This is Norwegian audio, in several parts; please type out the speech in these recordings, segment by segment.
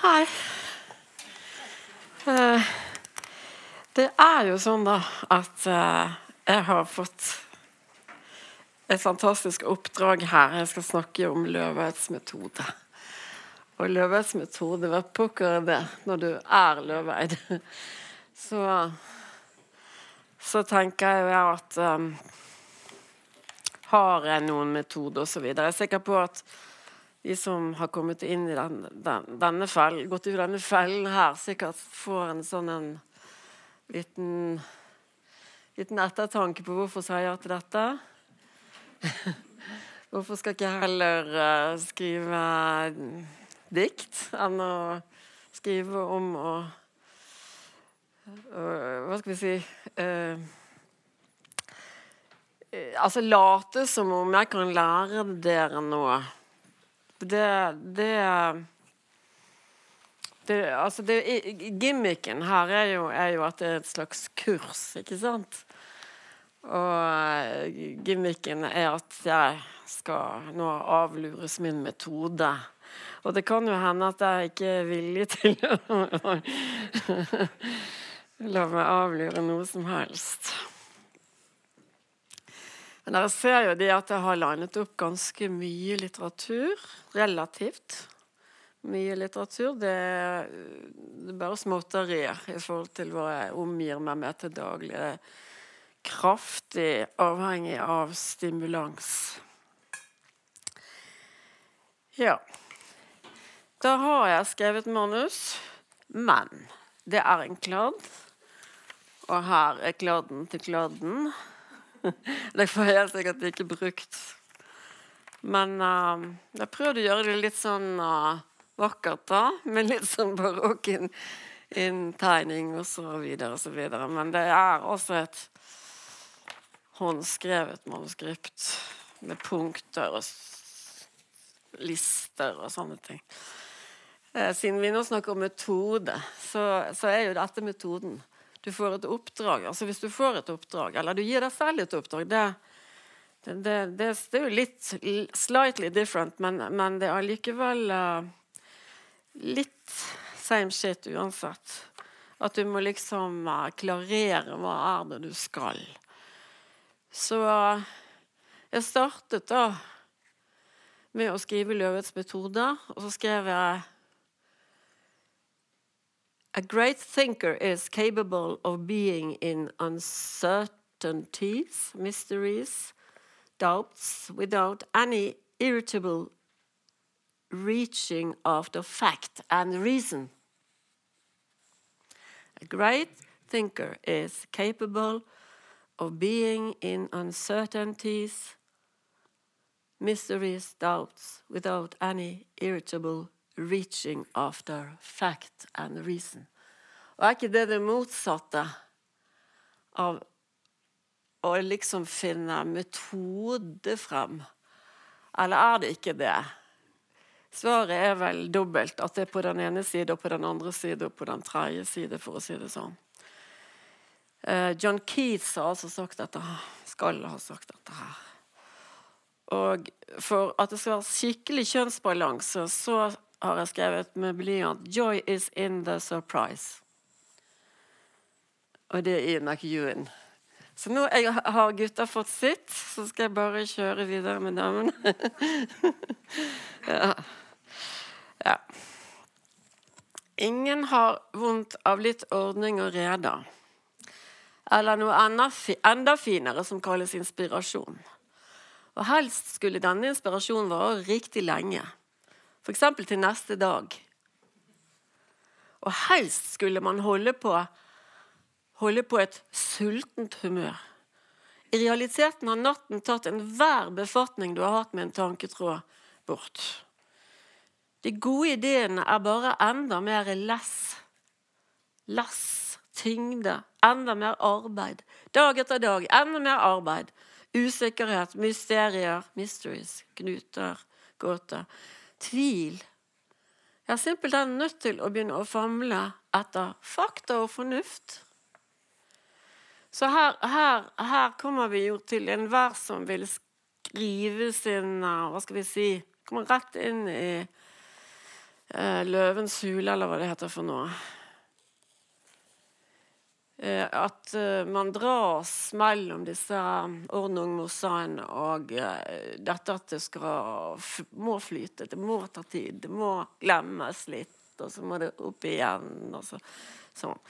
Hei. Eh, det er jo sånn, da, at eh, jeg har fått et fantastisk oppdrag her. Jeg skal snakke om Løvets metode. Og Løvets metode, hva pokker er det når du er løveid? Så, så tenker jeg jo at um, Har jeg noen metode osv.? Jeg er sikker på at de som har kommet inn i den, den, denne fellen, gått i denne fellen her, sikkert får en sånn en liten, liten ettertanke på hvorfor sier jeg til dette. hvorfor skal ikke jeg heller uh, skrive dikt enn å skrive om å uh, Hva skal vi si uh, Altså late som om jeg kan lære dere noe det, det, det altså det, Gimmicken her er jo, er jo, at det er et slags kurs, ikke sant? Og eh, gimmicken er at jeg skal nå avlures min metode. Og det kan jo hende at jeg ikke er villig til å la meg avlure noe som helst. Men dere ser jo det at jeg har linet opp ganske mye litteratur. Relativt mye litteratur. Det, det er bare småtterier i forhold til hva jeg omgir meg med til daglig. Det er kraftig avhengig av stimulans. Ja. Da har jeg skrevet manus, men det er en kladd. Og her er kladden til kladden. det får jeg helt sikkert ikke brukt. Men uh, jeg prøvde å gjøre det litt sånn uh, vakkert, da. Med litt sånn barokk inntegning og så videre og så videre. Men det er også et håndskrevet manuskript med punkter og lister og sånne ting. Eh, siden vi nå snakker om metode, så, så er jo dette metoden du får et oppdrag. Altså Hvis du får et oppdrag, eller du gir deg selv et oppdrag Det, det, det, det er jo litt slightly different, men, men det er allikevel uh, litt same shit uansett. At du må liksom uh, klarere hva er det du skal. Så uh, jeg startet da med å skrive 'Løvets metode', og så skrev jeg A great thinker is capable of being in uncertainties, mysteries, doubts, without any irritable reaching after fact and reason. A great thinker is capable of being in uncertainties, mysteries, doubts, without any irritable reaching after fact and reason. Og er ikke det det motsatte av å liksom finne metode frem? Eller er det ikke det? Svaret er vel dobbelt. At det er på den ene side og på den andre side og på den tredje side, for å si det sånn. Uh, John Keats har altså sagt dette skal ha sagt dette her. Og for at det skal være skikkelig kjønnsbalanse, så har jeg skrevet med blyant 'Joy is in the surprise'. Og det er i McEwan. Så nå har gutta fått sitt, så skal jeg bare kjøre videre med damene. ja. ja. Ingen har vondt av litt ordning og rede. Eller noe enda, enda finere som kalles inspirasjon. Og helst skulle denne inspirasjonen vare riktig lenge f.eks. til neste dag. Og helst skulle man holde på, holde på et sultent humør. I realiteten har natten tatt enhver befatning du har hatt med en tanketråd, bort. De gode ideene er bare enda mer less. Less, tyngde, enda mer arbeid. Dag etter dag, enda mer arbeid. Usikkerhet, mysterier, mysteries, knuter, gåter tvil. Jeg er simpelthen nødt til å begynne å famle etter fakta og fornuft. Så her, her, her kommer vi jo til enhver som vil skrive sin Hva skal vi si Kommer rett inn i eh, Løvens hule, eller hva det heter for noe. Eh, at eh, man dras mellom disse ordnungmossene og dette at det skal, må flyte. Det må ta tid. Det må glemmes litt, og så må det opp igjen. og så, sånn.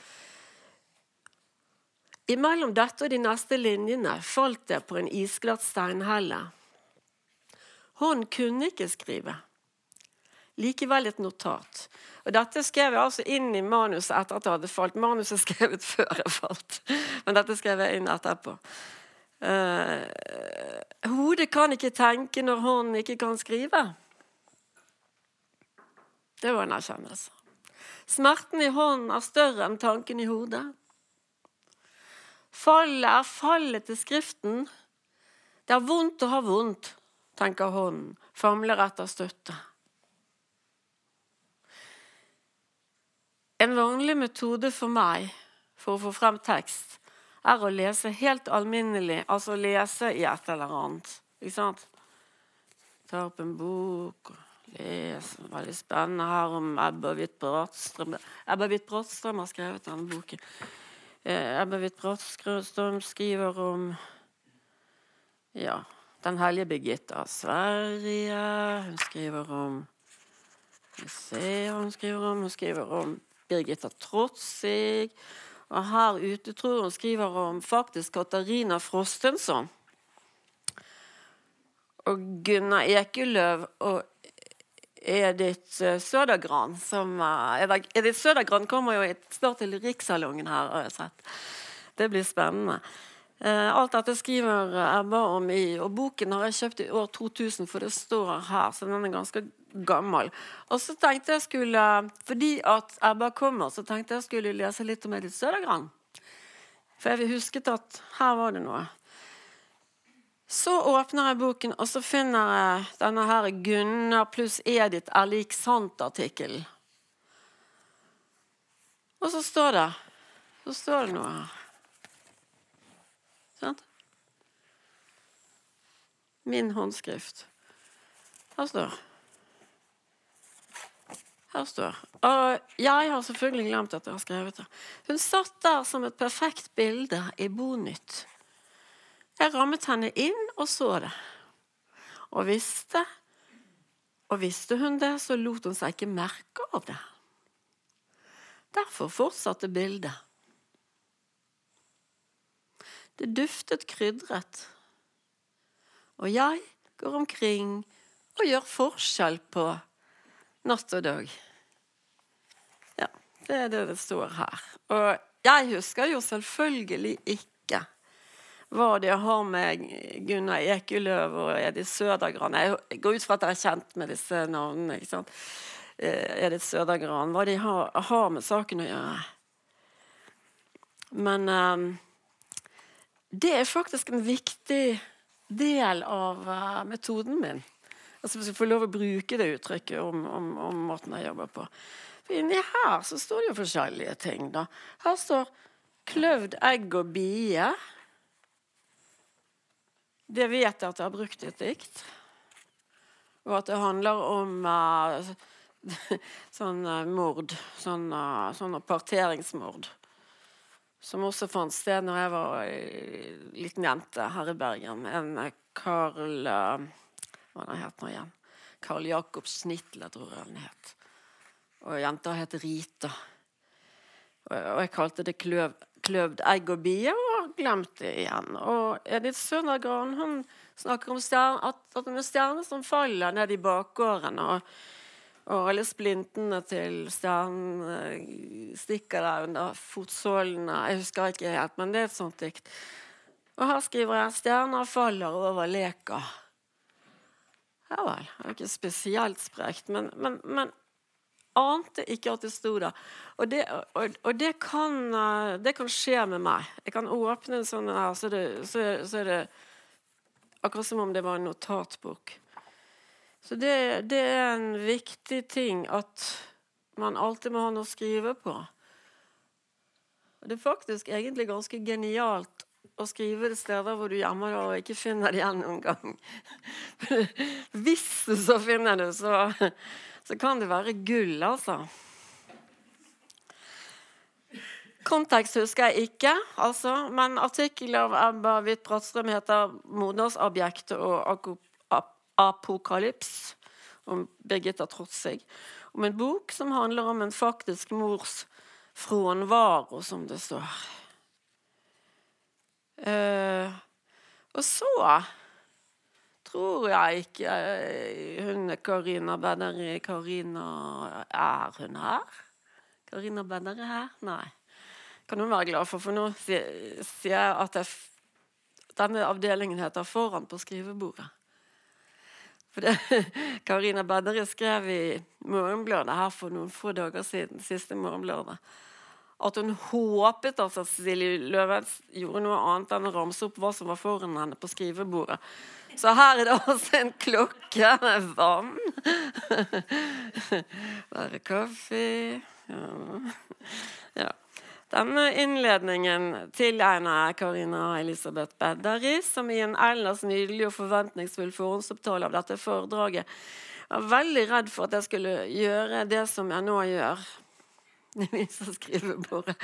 Imellom dette og de neste linjene falt det på en isglatt steinhelle. Hånden kunne ikke skrive. Likevel et notat. Og Dette skrev jeg altså inn i manuset etter at jeg hadde falt. Manuset er skrevet før jeg falt, men dette skrev jeg inn etterpå. Uh, hodet kan ikke tenke når hånden ikke kan skrive. Det var en erkjennelse. Smerten i hånden er større enn tanken i hodet. Fallet er fallet til Skriften. Det er vondt å ha vondt, tenker hånden, famler etter støtte. En vanlig metode for meg for å få frem tekst, er å lese helt alminnelig, altså lese i et eller annet. Ikke sant? Ta opp en bok og lese. Veldig spennende her om Ebba Hvitt-Brattstrøm. Ebba Hvitt-Brattstrøm har skrevet denne boken. Eh, Ebba Hvitt-Brattstrøm skriver om ja, Den hellige Birgitta av Sverige. Hun skriver om hun skriver om. Hun skriver om Birgitta Trotsig. Og her ute tror hun skriver om faktisk Katarina Frostensson. Og Gunnar Ekeløv og Edith Sødergran som Edith Sødergran kommer jo snart til Rikssalongen her, har jeg sett. Det blir spennende. Eh, alt dette skriver Ebba om i Og boken har jeg kjøpt i år 2000, for det står her, så den er ganske gammel. Og så tenkte jeg skulle, Fordi at Ebba kommer, så tenkte jeg skulle lese litt om Edith Sødergran. For jeg husket at her var det noe. Så åpner jeg boken, og så finner jeg denne her 'Gunnar pluss Edith er lik sant'-artikkelen. Og så står det Så står det noe her. Sant? Min håndskrift. Her står her står Og jeg har selvfølgelig glemt at jeg har skrevet det. Hun satt der som et perfekt bilde i Bonytt. Jeg rammet henne inn og så det. Og visste Og visste hun det, så lot hun seg ikke merke av det. Derfor fortsatte bildet. Det duftet krydret. Og jeg går omkring og gjør forskjell på natt og dag. Ja, det er det det står her. Og jeg husker jo selvfølgelig ikke hva det har med Gunnar Ekeløv og Edith Sødergran Jeg går ut fra at jeg er kjent med disse navnene. ikke sant? Eh, Edith Sødergran. Hva de har, har, med saken å gjøre. Men um, det er faktisk en viktig del av uh, metoden min. Altså Hvis jeg får lov å bruke det uttrykket om, om, om måten jeg jobber på. For inni her så står det jo forskjellige ting. da. Her står 'kløvd egg og bie'. Det vet jeg at jeg har brukt i et dikt. Og at det handler om uh, sånn uh, mord. Sånn, sånn parteringsmord. Som også fant sted når jeg var liten jente her i Bergen. En Carl hva den het nå igjen? Karl Jakob Snitler, tror jeg han het. Og jenta het Rita. Og jeg kalte det kløv, kløvd egg og bie, og har glemt det igjen. Og Edith Søndergran hun snakker om stjerne, at, at det er stjerner som faller ned i bakgården. og og alle splintene til stjernen eh, stikker der under fotsålene. Jeg husker ikke helt, men det er et sånt dikt. Og her skriver jeg 'Stjerner faller over leka'. Ja vel. Det er ikke spesielt sprekt, men, men, men ante ikke at det sto der. Og, det, og, og det, kan, eh, det, kan, skje med meg. Jeg kan åpne en sånn her, så, så, så, er det akkurat som om det var en notatbok. Så det, det er en viktig ting at man alltid må ha noe å skrive på. Det er faktisk egentlig ganske genialt å skrive det steder hvor du gjemmer det og ikke finner det igjen noen gang. Hvis du så finner det, så så kan det være gull, altså. Kontekst husker jeg ikke, altså, men artikkelen av Ebba Hvitt Brattstrøm heter 'Modersobjektet og apokalyps' om Birgitta Trotsig. Om en bok som handler om en faktisk mors frånvaro, som det står. Uh, og så tror jeg ikke hun hun Karina Bedre Karina Er hun her? Karina Bederi her? Nei. Kan hun være glad for, for nå sier jeg at jeg, denne avdelingen heter 'Foran på skrivebordet'. For det, Karina Bedre skrev i Morgenbladet her for noen få dager siden, siste Morgenbladet, at hun håpet at Cecilie Løvens gjorde noe annet enn å ramse opp hva som var foran henne på skrivebordet. Så her er det altså en klokke med vann. Bare kaffe ja. ja. Denne innledningen tilegner jeg Karina Elisabeth Bedderi, som i en ellers nydelig og forventningsfull forhåndsopptale av dette foredraget var veldig redd for at jeg skulle gjøre det som jeg nå gjør. skrivebordet.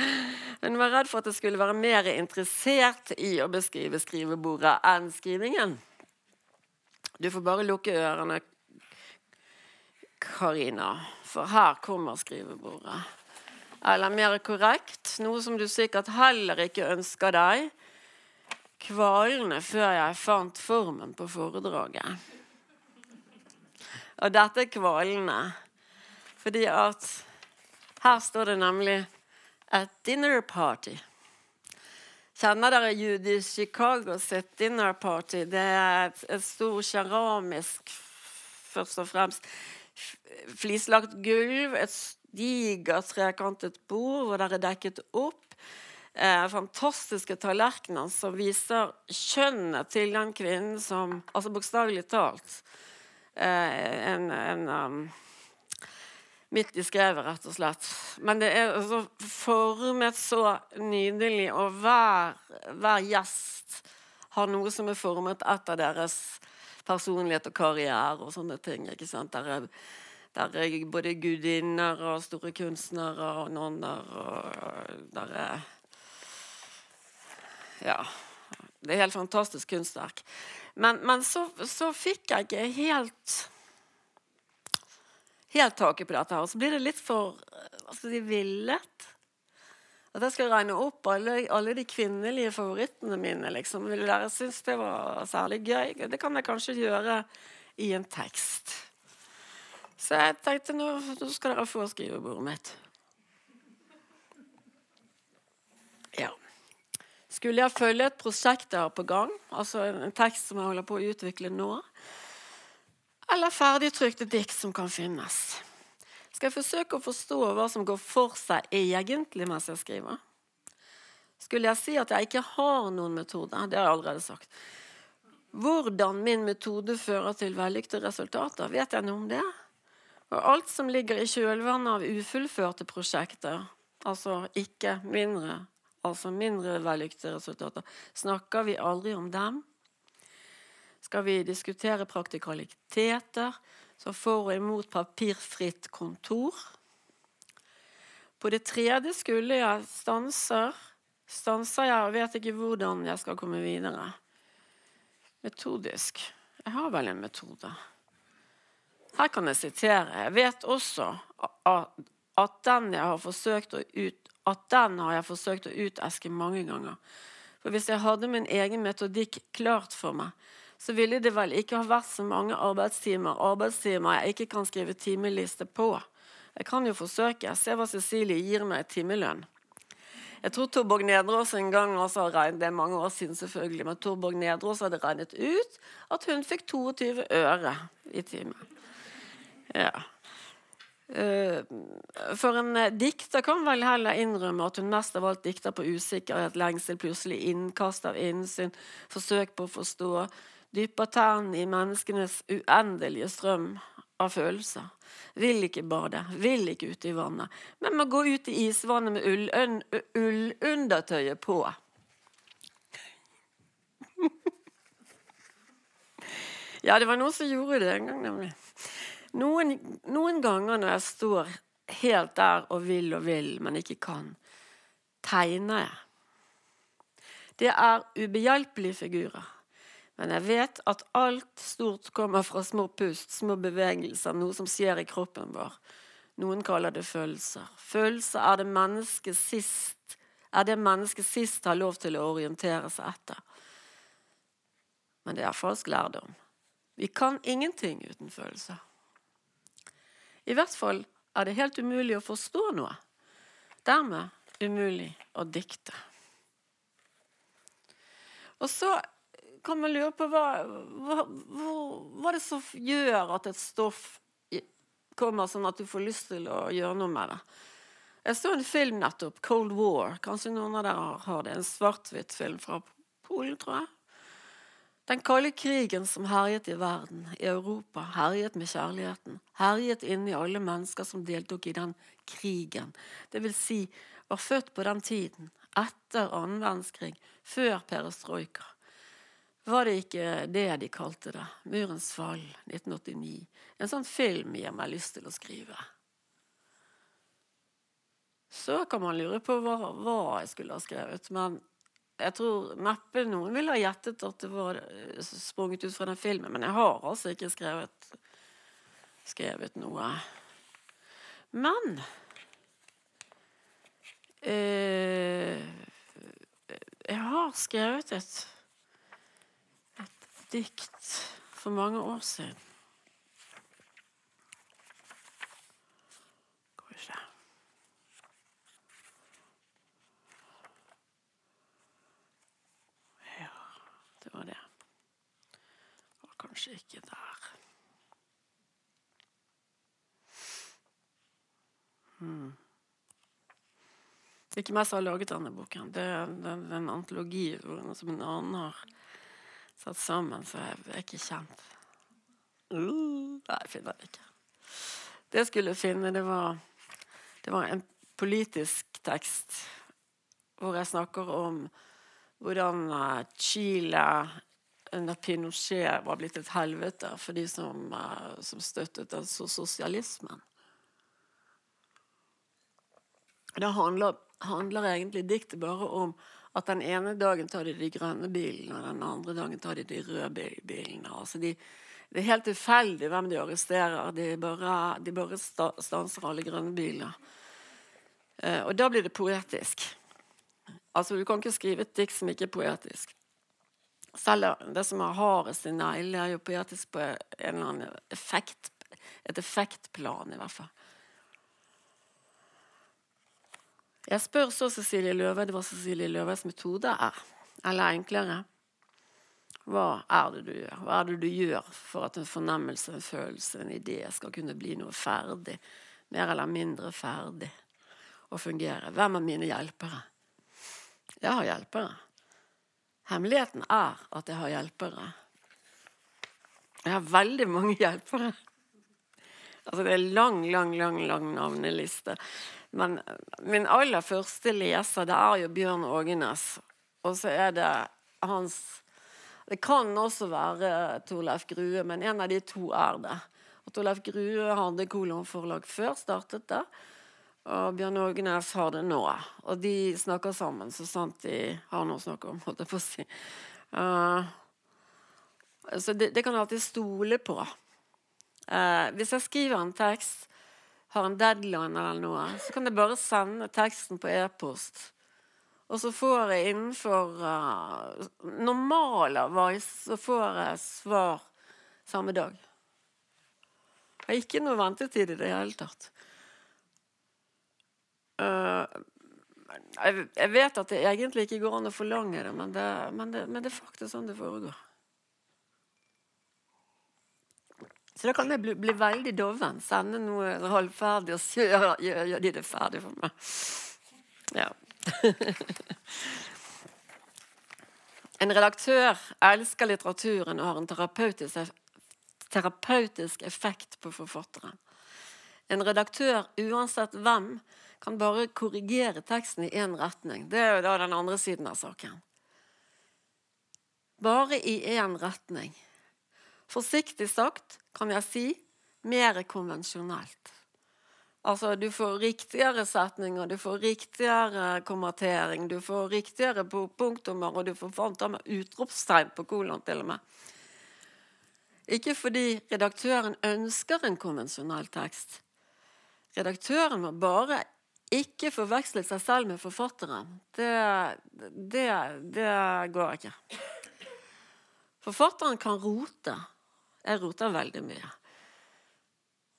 Hun var redd for at jeg skulle være mer interessert i å beskrive skrivebordet enn skrivingen. Du får bare lukke ørene, Karina, for her kommer skrivebordet. Eller mer korrekt, noe som du sikkert heller ikke ønsker deg. Kvalene før jeg fant formen på foredraget. Og dette er kvalene fordi at her står det nemlig 'at dinner party'. Kjenner dere Judy Chicago sitt dinner party? Det er et, et stor keramisk, først og fremst, flislagt gulv. Et digert, trekantet bord hvor det er dekket opp. Eh, fantastiske tallerkener som viser kjønnet til den kvinnen som Altså bokstavelig talt. Eh, en, en um, midt i skrevet, rett og slett. Men det er altså formet så nydelig, og hver, hver, gjest har noe som er formet etter deres personlighet og karriere og sånne ting. ikke sant? Der er, der er både gudinner og store kunstnere og nonner og der er Ja. Det er helt fantastisk kunstverk. Men, men så, så fikk jeg ikke helt helt taket på dette. her, Og så blir det litt for hva skal si, villet. At jeg skal regne opp alle, alle de kvinnelige favorittene mine. liksom. Vil dere synes det var særlig gøy? Det kan jeg kanskje gjøre i en tekst. Så jeg tenkte nå, nå skal dere få skrivebordet mitt. Ja. Skulle jeg følge et prosjekt jeg har på gang, altså en tekst som jeg holder på å utvikle nå, eller ferdigtrykte dikt som kan finnes. Skal jeg forsøke å forstå hva som går for seg egentlig mens jeg skriver? Skulle jeg si at jeg ikke har noen metode? Det har jeg allerede sagt. Hvordan min metode fører til vellykkede resultater, vet jeg noe om det? Og alt som ligger i kjølvannet av ufullførte prosjekter, altså ikke mindre, altså mindre vellykkede resultater, snakker vi aldri om dem? skal vi diskutere praktikaliteter, så for og imot papirfritt kontor. På det tredje skulle jeg stanser. Stanser jeg og vet ikke hvordan jeg skal komme videre. Metodisk. Jeg har vel en metode. Her kan jeg sitere. Jeg vet også at den, har ut, at den har jeg forsøkt å uteske mange ganger. For hvis jeg hadde min egen metodikk klart for meg, så ville det vel ikke ha vært så mange arbeidstimer arbeidstimer jeg ikke kan skrive timeliste på. Jeg kan jo forsøke. Se hva Cecilie gir meg i timelønn. Jeg tror Torborg Nedreås en gang også regnet, det er mange år siden selvfølgelig, men Torborg Nedreås hadde regnet ut at hun fikk 22 øre i timen. Ja. Eh, for en eh, dikter kan vel heller innrømme at hun mest av alt dikter på usikkerhet, lengsel, plutselig innkast av innsyn, forsøk på å forstå, dypper tærne i menneskenes uendelige strøm av følelser. Vil ikke bade, vil ikke ut i vannet, men må gå ut i isvannet med ullundertøyet ull på. ja, det var noen som gjorde det en gang, nemlig. Noen, noen ganger når jeg står helt der og vil og vil, men ikke kan, tegner jeg. Det er ubehjelpelige figurer. Men jeg vet at alt stort kommer fra små pust, små bevegelser, noe som skjer i kroppen vår. Noen kaller det følelser. Følelser er det mennesket sist det mennesket sist har lov til å orientere seg etter. Men det er falsk lærdom. Vi kan ingenting uten følelser. I hvert fall er det helt umulig å forstå noe. Dermed umulig å dikte. Og så kan man lure på hva, hva, hva, det som gjør at et stoff kommer sånn at du får lyst til å gjøre noe med det. Jeg så en film nettopp, 'Cold War'. Kanskje noen av dere har det. En svart-hvitt-film fra Polen, tror jeg. Den kalde krigen som herjet i verden, i Europa, herjet med kjærligheten. Herjet inni alle mennesker som deltok i den krigen. Det vil si, var født på den tiden, etter annen verdenskrig, før perestrojka. Var det ikke det de kalte det? Murens fall, 1989. En sånn film gir meg lyst til å skrive. Så kan man lure på hva, hva jeg skulle ha skrevet, men jeg tror neppe noen ville ha gjettet at det var eh, sprunget ut fra den filmen, men jeg har altså ikke skrevet, skrevet noe. Men eh, Jeg har skrevet et, et dikt for mange år siden. Kanskje ikke der. Hmm. Det er ikke meg som har laget denne boken. Det er en, en antologi som en annen har satt sammen, så jeg er ikke kjent. Uh, nei, jeg finner det ikke. Det jeg skulle finne, det var, det var en politisk tekst hvor jeg snakker om hvordan eh, Chile under Pinochet var blitt et helvete for de som, uh, som støttet altså sosialismen. Det handler, handler, egentlig diktet bare om at den ene dagen tar de de grønne bilene, og den andre dagen tar de de røde bilene. Altså de, det er helt tilfeldig hvem de arresterer. De bare, de bare stanser alle grønne biler. Uh, og da blir det poetisk. Altså Du kan ikke skrive et dikt som ikke er poetisk. Selv det som er hardest i negler, er jo poetisk på en eller annen effekt, et effektplan, i hvert fall. Jeg spør så Cecilie Løve var Cecilie Løves metode er, eller enklere. Hva er det du gjør? Hva er det du gjør for at en fornemmelse, en følelse, en idé skal kunne bli noe ferdig? Mer eller mindre ferdig og fungere. Hvem er mine hjelpere? Jeg har hjelpere. Hemmeligheten er at jeg har hjelpere. Jeg har veldig mange hjelpere. Altså det er lang, lang, lang, lang navneliste. Men min aller første leser, det er jo Bjørn Ågenes. Og så er det hans Det kan også være Torleif Grue, men en av de to er det. Og Torleif Grue hadde Kolon forlag før, startet det. Og Bjørn Ågenes har det nå. Og de snakker sammen så sant de har noe å snakke om, holdt jeg på å si. Uh, så det, det, kan jeg alltid stole på. Uh, hvis jeg skriver en tekst, har en deadline eller noe, så kan jeg bare sende teksten på e-post. Og så får jeg innenfor uh, normalerweise så får jeg svar samme dag. Jeg har ikke noe ventetid i det hele tatt. Uh, jeg, vet at det egentlig ikke går an å forlange det, men det, men det, men det er faktisk sånn det foregår. Så da kan jeg bli, bli veldig doven. Sende noe halvferdig, og så gjør, gjør, gjør, de det ferdig for meg. Ja. en redaktør elsker litteraturen og har en terapeutisk, terapeutisk effekt på forfatteren. En redaktør, uansett hvem, kan bare korrigere teksten i én retning. Det er jo da den andre siden av saken. Bare i én retning. Forsiktig sagt kan jeg si mer konvensjonelt. Altså, du får riktigere setninger, du får riktigere kommatering, du får riktigere punktummer, og du får fanta med utropstegn på kolon, til og med. Ikke fordi redaktøren ønsker en konvensjonell tekst. Redaktøren må bare ikke forveksle seg selv med forfatteren. Det, det, det går ikke. Forfatteren kan rote. Jeg roter veldig mye.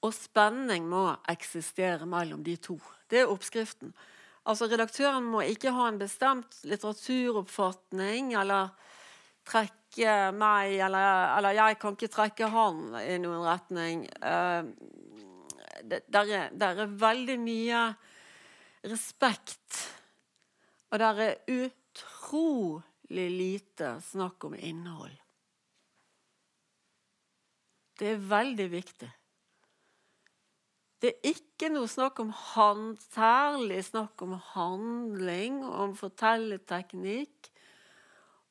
Og spenning må eksistere mellom de to. Det er oppskriften. Altså Redaktøren må ikke ha en bestemt litteraturoppfatning eller trekke meg, eller, eller jeg kan ikke trekke han i noen retning. Uh, det, er, er veldig mye respekt, og der er utrolig lite snakk om innhold. Det er veldig viktig. Det er ikke noe snakk om hand, særlig snakk om handling, om fortellerteknikk,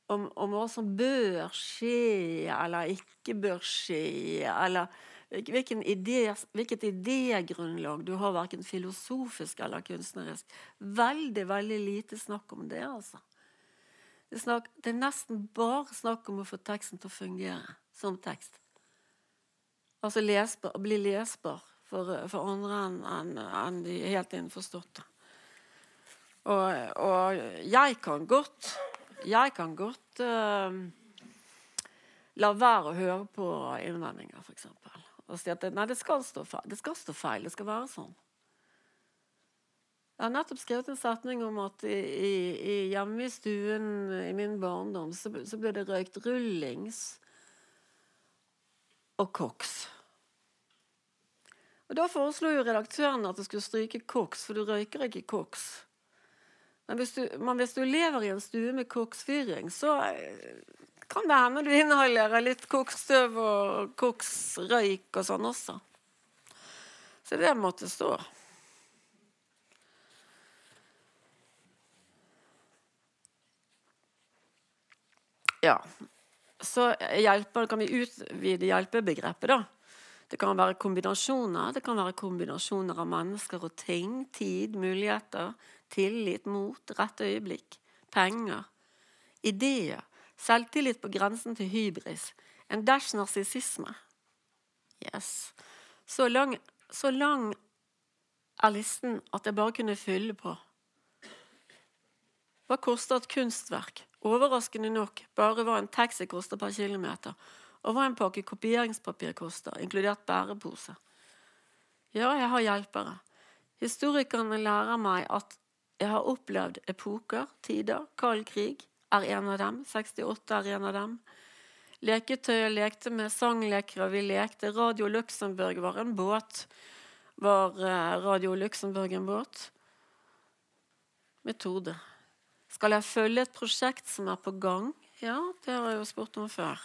om, om, hva som bør skje eller ikke bør skje, eller idé, hvilket idégrunnlag du har, verken filosofisk eller kunstnerisk. Veldig, veldig lite snakk om det, altså. Det er, snakk, det er nesten bare snakk om å få teksten til å fungere som tekst. Altså lesbar, bli lesbar for, for andre enn en, en de helt innforståtte. Og, og, jeg kan godt Jeg kan godt uh, la være å høre på innvendinger, f.eks. Og si at nei, det skal, stå feil. det skal stå feil. Det skal være sånn. Jeg har nettopp skrevet en setning om at i, i, hjemme i stuen i min barndom så, så ble det røykt rullings og koks. Og Da foreslo jo redaktøren at du skulle stryke koks, for du røyker ikke koks. Men hvis du, men hvis du lever i en stue med koksfyring, så kan det hende du inneholder litt koksstøv og koksrøyk og sånn også. Så det måtte stå. Ja. Så hjelper, kan vi utvide hjelpebegrepet, da. Det kan være kombinasjoner. Det kan være kombinasjoner av mennesker og ting. Tid, muligheter, tillit, mot, rett øyeblikk, penger. Ideer. Selvtillit på grensen til hybris. En dash narsissisme. Yes. Så lang, så lang er listen at jeg bare kunne fylle på. Hva koster et kunstverk? Overraskende nok bare hva en taxi koster per kilometer og hva en pakke kopieringspapir koster, inkludert bærepose. Ja, jeg har hjelpere. Historikerne lærer meg at jeg har opplevd epoker, tider, kald krig er en av dem, 68 er en av dem. Leketøy lekte med, sangleker vi lekte, Radio Luxembourg var en båt. Var eh, Radio Luxembourg en båt? Metode. Skal jeg følge et prosjekt som er på gang? Ja, det har jeg jo spurt om før.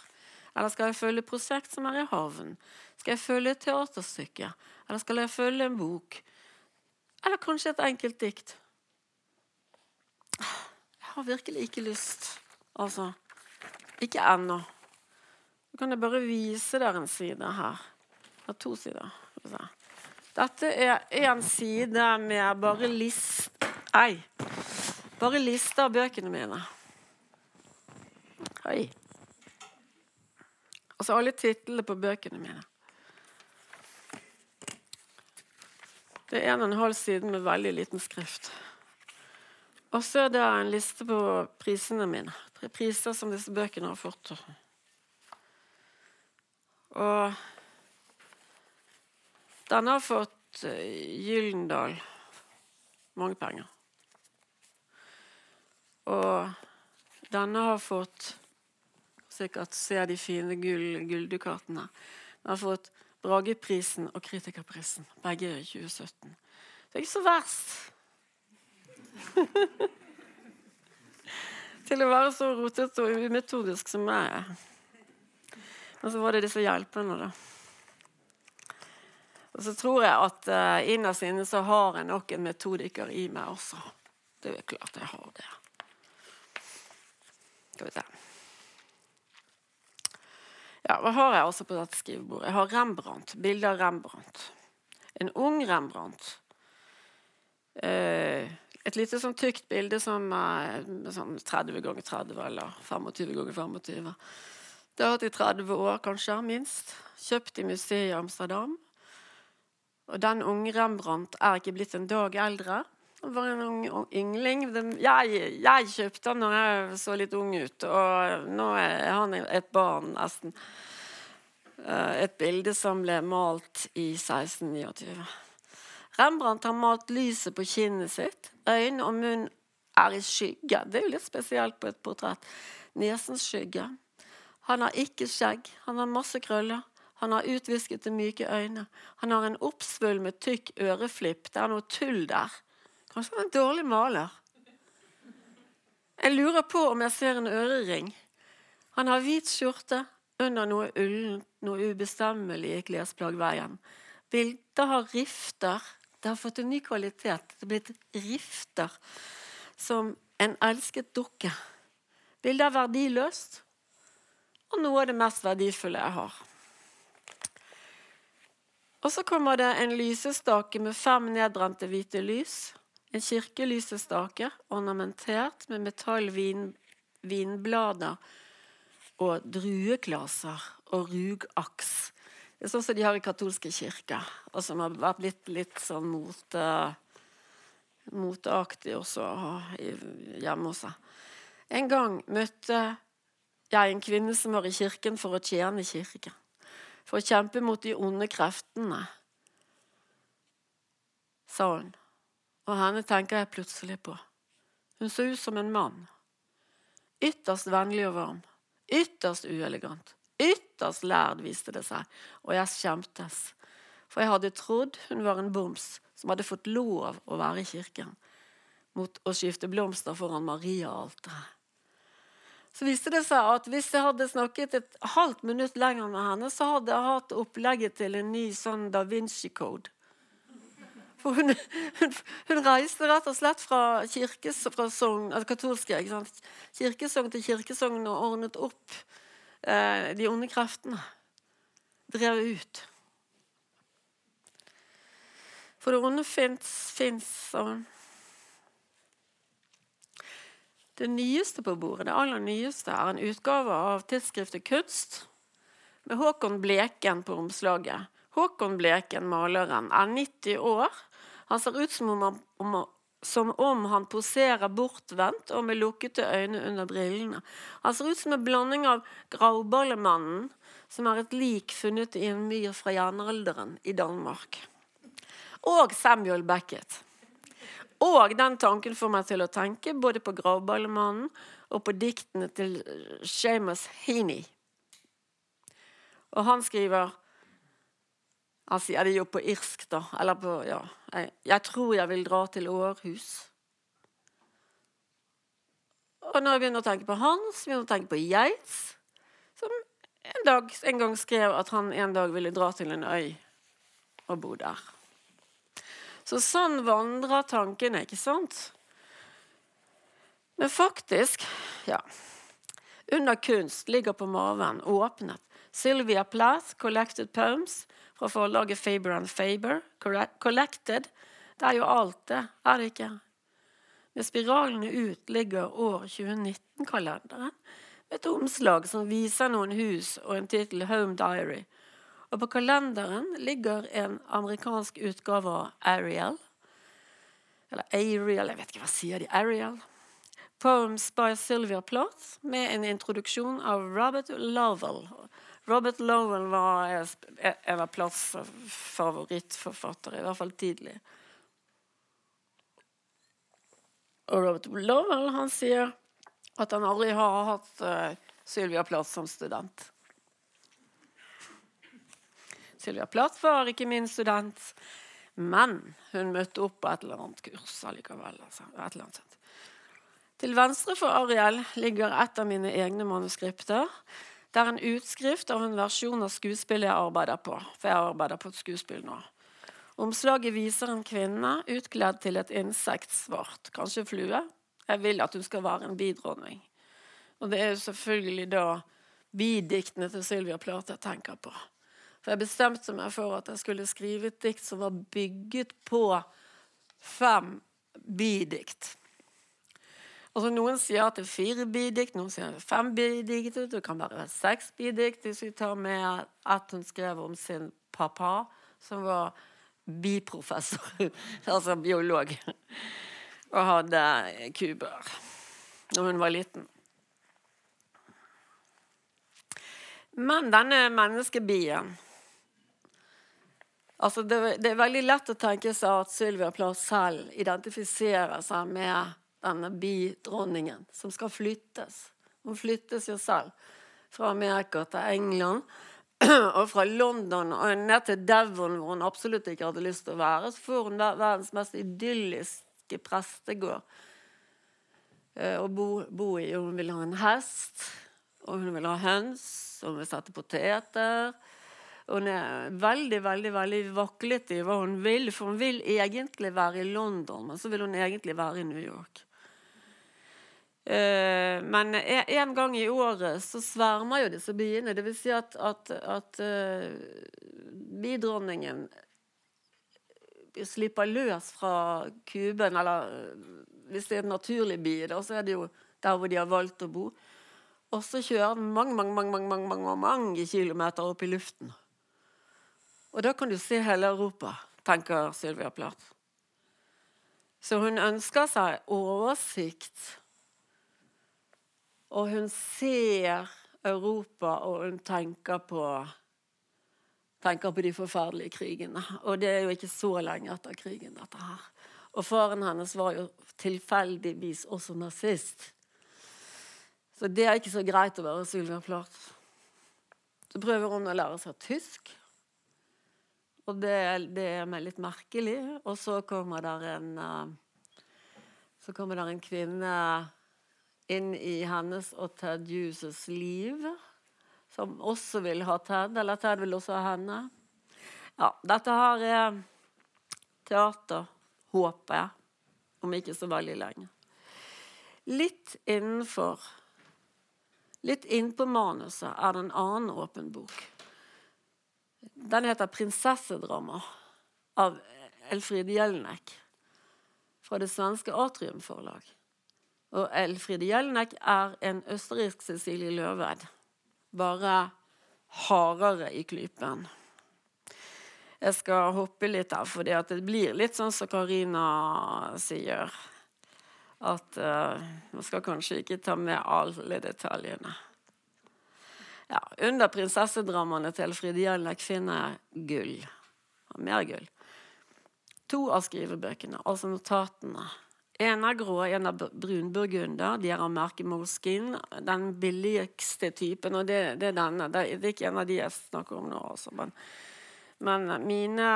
Eller skal jeg følge et prosjekt som er i havn? Skal jeg følge et teaterstykke? Eller skal jeg følge en bok? Eller kanskje et enkelt dikt? Har virkelig ikke lyst. Altså Ikke ennå. Nå kan jeg bare vise dere en side her. Det er to sider. Dette er én side med bare list... Ei. Bare liste av bøkene mine. Hei. Altså alle titlene på bøkene mine. Det er en og en halv side med veldig liten skrift. Og så er det en liste på prisene mine. Priser som disse bøkene har fått. Og denne har fått Gyllendal. Gyldendal mange penger. Og denne har fått sikkert ser de fine gull, gulldukatene. Den har fått Brageprisen og Kritikerprisen, begge i 2017. Det er ikke så verst. Til å være så rotete og umetodisk som jeg er. Men så var det disse hjelpene, da. Og så tror jeg at uh, innerst inne så har jeg nok en metodiker i meg også. Det er klart jeg har det. Skal vi se. Ja, Hva har jeg også på dette skrivebordet? Jeg har Rembrandt. Bilde av Rembrandt. En ung Rembrandt. Eh, et lite sånn tykt bilde som er sånn 30 ganger 30 eller 25 ganger 25. Det har hatt i 30 år, kanskje, minst. Kjøpt i museet i Amsterdam. Og den unge Rembrandt er ikke blitt en dag eldre. Han var en ung, yngling. Jeg, jeg, kjøpte han når jeg så litt ung ut, og nå er han et barn, nesten. Eh, et bilde som ble malt i 1629. Rembrandt har malt lyset på kinnet sitt. Øyne og munn er i skygge. Det er jo litt spesielt på et portrett. Nesens skygge. Han har ikke skjegg. Han har masse krøller. Han har utviskete, myke øyne. Han har en oppsvulmet, tykk øreflipp. Det er noe tull der. Kanskje han er en dårlig maler. Jeg lurer på om jeg ser en ørering. Han har hvit skjorte under noe ullent, noe ubestemmelig i klesplaggveien. Bildet har rifter det har fått en ny kvalitet. Det er blitt rifter som en elsket dukke. Bildet er verdiløst og noe av det mest verdifulle jeg har. Og så kommer det en lysestake med fem nedbrente hvite lys. En kirkelysestake ornamentert med metallvinblader og drueklaser og rugaks. Det er sånn som de har i katolske kirker, og som har blitt litt sånn mote, moteaktig også hjemme hos seg. En gang møtte jeg en kvinne som var i kirken for å tjene kirken. For å kjempe mot de onde kreftene, sa hun. Og henne tenker jeg plutselig på. Hun så ut som en mann. Ytterst vennlig og varm. Ytterst uelegant. Ytterst lærd, viste det seg, og jeg skjemtes. For jeg hadde trodd hun var en boms som hadde fått lov å være i kirken mot å skifte blomster foran Maria-alteret. Så viste det seg at hvis jeg hadde snakket et halvt minutt lenger med henne, så hadde jeg hatt opplegget til en ny sånn Da Vinci-code. For hun, hun, hun, reiste rett og slett fra kirkesogn, altså katolske, kirkesogn til kirkesogn og ordnet opp de onde kreftene drev ut. For det onde fins, hun. Det nyeste på bordet, det aller nyeste, er en utgave av tidsskriftet Kunst med Håkon Bleken på omslaget. Håkon Bleken, maleren, er 90 år. Han ser ut som om han, som om han poserer bortvendt og med lukkede øyne under brillene. Han ser ut som en blanding av Grauballemannen, som er et lik funnet i en myr fra jernalderen i Danmark, og Samuel Beckett. Og den tanken får meg til å tenke både på Grauballemannen og på diktene til Shamus Heaney. Og han skriver han sier det jo på irsk, da. Eller på Ja. Jeg, jeg tror jeg vil dra til Århus. Og når jeg begynner å tenke på Hans, begynner jeg å tenke på Geits, som en, dag, en gang skrev at han en dag ville dra til en øy og bo der. Så sånn vandrer tankene, ikke sant? Men faktisk, ja Under kunst ligger på maven, åpnet, Sylvia Plath, Collected Poems, fra forlaget Faber and Faber. Collected. Det er jo alt, det. Er det ikke? Med spiralene ut ligger år 2019-kalenderen. Et omslag som viser noen hus og en tittel 'Home Diary'. Og på kalenderen ligger en amerikansk utgave av Ariel. Eller Ariel, jeg vet ikke hva sier de. Ariel. Poems by Sylvia Plath med en introduksjon av Robert Lovell. Robert Lowell var en av Platts favorittforfatter, i hvert fall tidlig. Og Robert Lowell han sier at han aldri har hatt uh, Sylvia Plath som student. Sylvia Plath var ikke min student, men hun møtte opp på et eller annet kurs allikevel. Altså, annet. Til venstre for Ariel ligger et av mine egne manuskripter. Det er en utskrift av en versjon av skuespillet jeg arbeider på. For jeg arbeider på et skuespill nå. Omslaget viser en kvinne utkledd til et insektsvart, kanskje flue. Jeg vil at hun skal være en bidronning. Og det er jo selvfølgelig da bidiktene til Sylvia Plate jeg tenker på. For jeg bestemte meg for at jeg skulle skrive et dikt som var bygget på fem bidikt. Altså Noen sier at det er fire bidikt, noen sier at det er fem bidikt. Det kan være seks bidikt hvis vi tar med at hun skrev om sin pappa, som var biprofessor, altså biolog, og hadde kuber da hun var liten. Men denne menneskebien altså det, det, er veldig lett å tenke seg at Sylvia Plath selv identifiserer seg med denne bidronningen som skal flyttes. Hun flyttes jo selv fra Amerika til England. Og fra London og ned til Devon, hvor hun absolutt ikke hadde lyst til å være. Så får hun verdens mest idylliske prestegård eh, å bo, bo i. Hun vil ha en hest, og hun vil ha høns og hun vil sette poteter. Hun er veldig veldig, veldig vaklete i hva hun vil, for hun vil egentlig være i London, men så vil hun egentlig være i New York. Uh, men en gang i året så svermer jo disse byene. Det vil si at, at, at uh, bidronningen slipper løs fra kuben, eller hvis det er en naturlig by, da, så er det jo der hvor de har valgt å bo. Og så kjører den mange, mange, mange, mange, mange, mange kilometer opp i luften. Og da kan du se hele Europa, tenker Sylvia Plath. Så hun ønsker seg oversikt. Og hun ser Europa, og hun tenker på tenker på de forferdelige krigene. Og det er jo ikke så lenge etter krigen, dette her. Og faren hennes var jo tilfeldigvis også nazist. Så det er ikke så greit å være Sylvia Plath. Så prøver hun å lære seg tysk. Og det, det er litt merkelig. Og så kommer der en uh, Så kommer der en kvinne inn i hennes og Ted Hughes' liv. Som også vil ha Ted, eller Ted vil også ha henne. Ja, dette her er teater, håper jeg. Om ikke så veldig lenge. Litt innenfor Litt innpå manuset er det en annen åpen bok. Den heter 'Prinsessedrama' av Elfrid Jelnek fra det svenske Atrium Forlag. Og Elfride Jelnek er en østerriksk Cecilie Løved, bare hardere i klypen. Jeg skal hoppe litt her, for det blir litt sånn som Karina sier at uh, man skal kanskje ikke ta med alle detaljene. Ja, under prinsessedramaene til Elfride Jelnek finner jeg gull. Mer gull. To av skrivebøkene, altså notatene. En er grå, en er brunburgunder. De er av merket Moleskin. Den billigste typen, og det, det, er denne. Det er ikke en av de jeg snakker om nå, altså. Men, men mine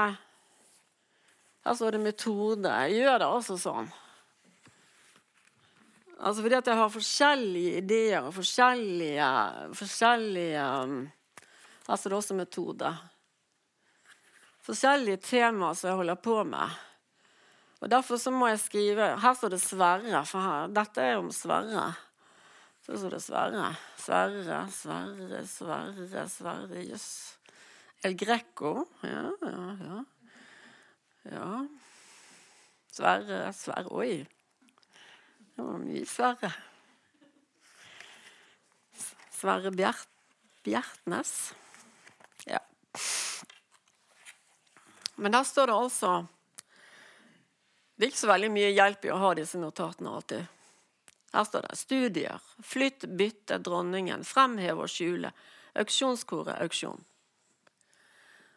Her står det metode. Jeg gjør det altså sånn Altså fordi at jeg har forskjellige ideer og forskjellige, forskjellige Her står det også metode. Forskjellige temaer som jeg holder på med. Og Derfor så må jeg skrive Her står det Sverre, for her, dette er om Sverre. Så står det Sverre. Sverre, Sverre, Sverre, Sverre Jøss. El Greco. Ja, ja, ja. ja. Sverre, Sverre Oi. Det var mye Sverre. Sverre Bjert, Bjertnes. Ja. Men der står det altså Det er ikke så veldig mye hjelp i å ha disse notatene alltid. Her står det 'Studier. Flytt, bytte, dronningen. Fremheve og skjule. Auksjonskoret, auksjon'.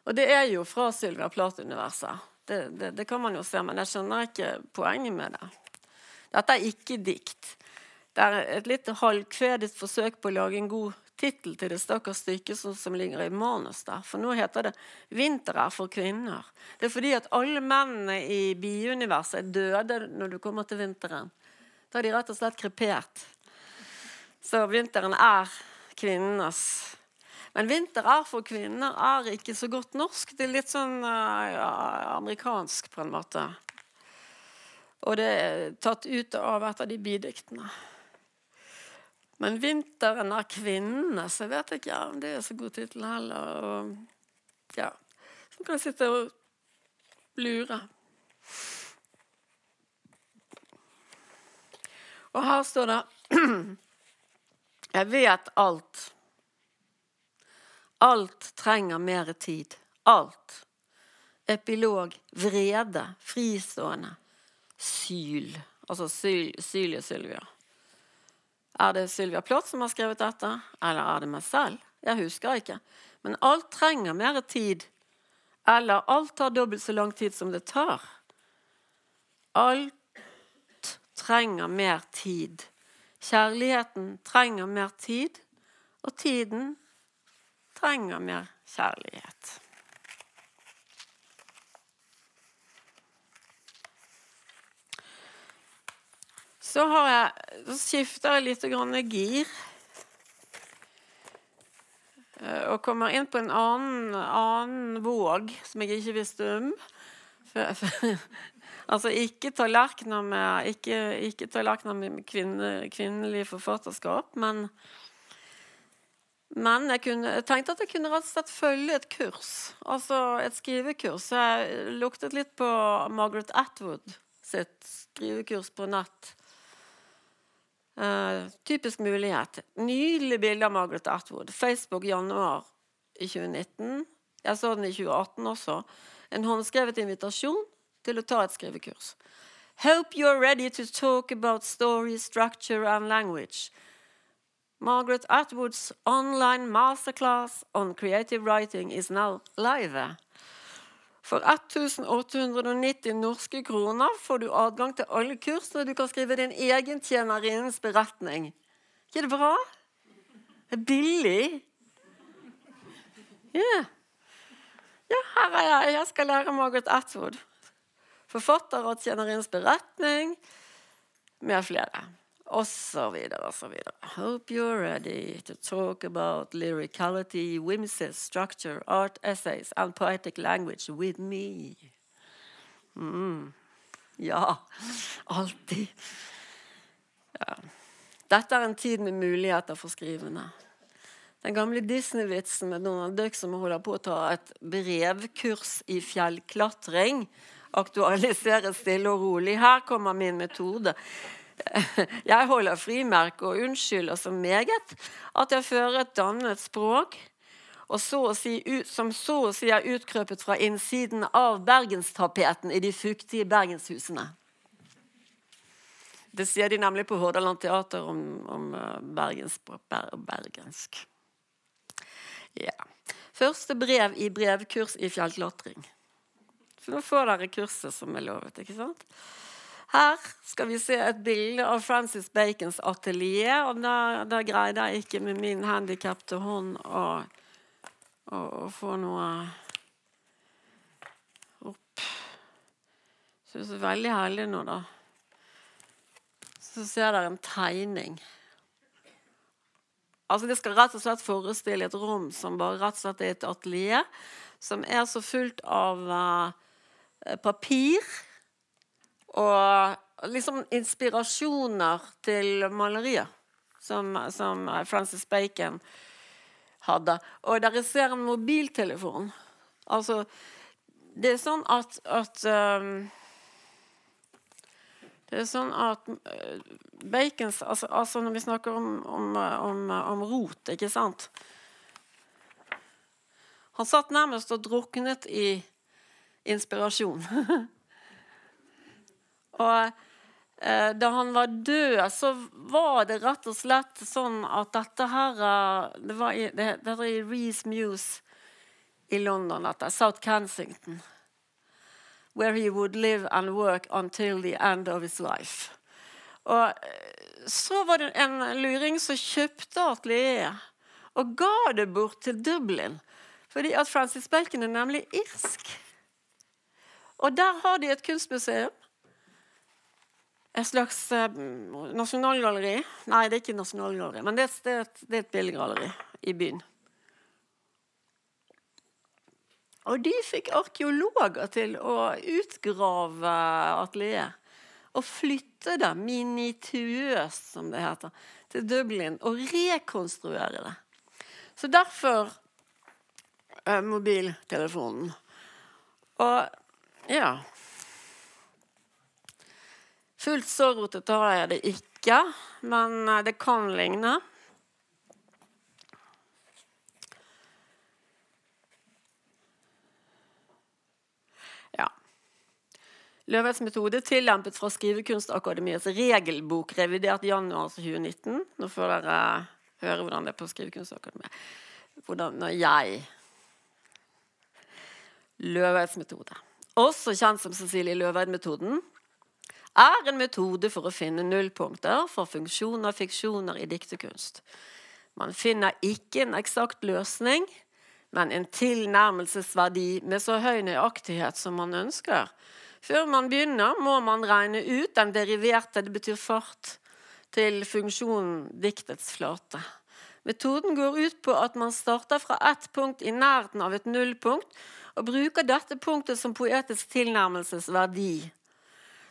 Og det er jo fra Sylvia Plath-universet. Det, det, det, kan man jo se, men jeg skjønner ikke poenget med det. Dette er ikke dikt. Det er et litt halvkvedet forsøk på å lage en god tittel til det stakkars stykket som, ligger i manus der. For nå heter det 'Vinter er for kvinner'. Det er fordi at alle mennene i biuniverset er døde når du kommer til vinteren. Da er de rett og slett krepert. Så vinteren er kvinnenes. Men 'Vinter er for kvinner' er ikke så godt norsk. Det er litt sånn uh, ja, amerikansk, på en måte. Og det er tatt ut av et av de bidiktene. Men 'Vinteren er kvinnene', så vet jeg ikke om det er så god tittel heller. Og, ja. Så kan jeg sitte og lure. Og her står det Jeg vet alt. Alt trenger mer tid. Alt. Epilog. Vrede. Fristående. Syl. Altså Syl, Sylie Sylvia. Er det Sylvia Plott som har skrevet dette, eller er det meg selv? Jeg husker ikke. Men alt trenger mer tid. Eller alt tar dobbelt så lang tid som det tar. Alt trenger mer tid. Kjærligheten trenger mer tid, og tiden trenger mer kjærlighet. Så, jeg, så skifter jeg litt gir. Eh, og kommer inn på en annen, annen våg som jeg ikke visste om. Altså ikke tallerkener med, ikke, ikke tallerkener med kvinne, kvinnelig forfatterskap, men men jeg, kunne, jeg, tenkte at jeg kunne rett og slett følge et kurs, altså et skrivekurs. Jeg luktet litt på Margaret Atwood sitt skrivekurs på nett. Uh, typisk mulighet. Nydelig bilde av Margaret Atwood. Facebook januar i 2019. Jeg så den i 2018 også. En håndskrevet invitasjon til å ta et skrivekurs. Hope you're ready to talk about story, structure and language. Margaret Atwoods online masterclass on creative writing is now live. For 1890 norske kroner får du adgang til alle kurs og du kan skrive din egen tjenerinnens beretning. ikke det bra? Det er billig. Yeah. Ja, her er jeg. Jeg skal lære Margaret Atwood. Forfatter av tjenerinnens beretning med flere og så videre og så videre. Hope you're ready to talk about lyricality, whimsy, structure, art essays and poetic language with me. Mm. Ja, alltid. Ja. Dette er en tid med muligheter for skrivende. Den gamle Disney-vitsen med Donald Duck som holder på å ta et brevkurs i fjellklatring, aktualiseres stille og rolig. Her kommer min metode. Jeg holder frimerke og unnskylder så meget at jeg fører et dannet språk så si, som så å si er utkrøpet fra innsiden av bergenstapeten i de fuktige bergenshusene. Det sier de nemlig på Hordaland Teater om, om bergens, ber, bergensk. Ja. Første brev i brevkurs i fjellklatring. Så nå får dere kurset som er lovet. ikke sant? Her skal vi se et bilde av Francis Bacons atelier. og Da, da greide jeg ikke med min handikapte hånd å, å, å, få noe opp. Så det er veldig heldig nå, da. Så ser dere en tegning. Altså Det skal rett og slett forestille et rom som bare rett og slett er et atelier, som er så fullt av uh, papir og liksom inspirasjoner til malerier som, som Francis Bacon hadde. Og der ser en mobiltelefon. Altså Det er sånn at, at um, det er sånn at uh, Bacons altså, altså, når vi snakker om, om, om, om, rot, ikke sant Han satt nærmest og druknet i inspirasjon. Og eh, da han var død, så var det rett og slett sånn at dette her eh, Det, var i, det, det var i Reece Muse i London, dette. South Kensington. Where he would live and work until the end of his life. Og eh, så var det en luring som kjøpte atelieret og ga det bort til Dublin. Fordi at Francis Bacon er nemlig irsk. Og der har de et kunstmuseum et slags eh, nasjonalgalleri. Nei, det er ikke nasjonalgalleri, men det, det, det er et billedgalleri i byen. Og de fikk arkeologer til å utgrave atelieret. Og flytte det minituøst, som det heter, til Dublin og rekonstruere det. Så derfor eh, mobiltelefonen. Og ja Fullt så rotete har jeg det ikke, men eh, det kan ligne. Ja. Løvets metode tillempet fra Skrivekunstakademiets regelbok, revidert januar 2019. Nå får dere høre hvordan det er på Skrivekunstakademiet. Hvordan når jeg Løvets metode, også kjent som Cecilie Løveid-metoden, er en metode for å finne nullpunkter for funksjoner og fiksjoner i diktekunst. Man finner ikke en eksakt løsning, men en tilnærmelsesverdi med så høy nøyaktighet som man ønsker. Før man begynner, må man regne ut den deriverte, det betyr fart, til funksjonen diktets flate. Metoden går ut på at man starter fra ett punkt i nærheten av et nullpunkt, og bruker dette punktet som poetisk tilnærmelsesverdi.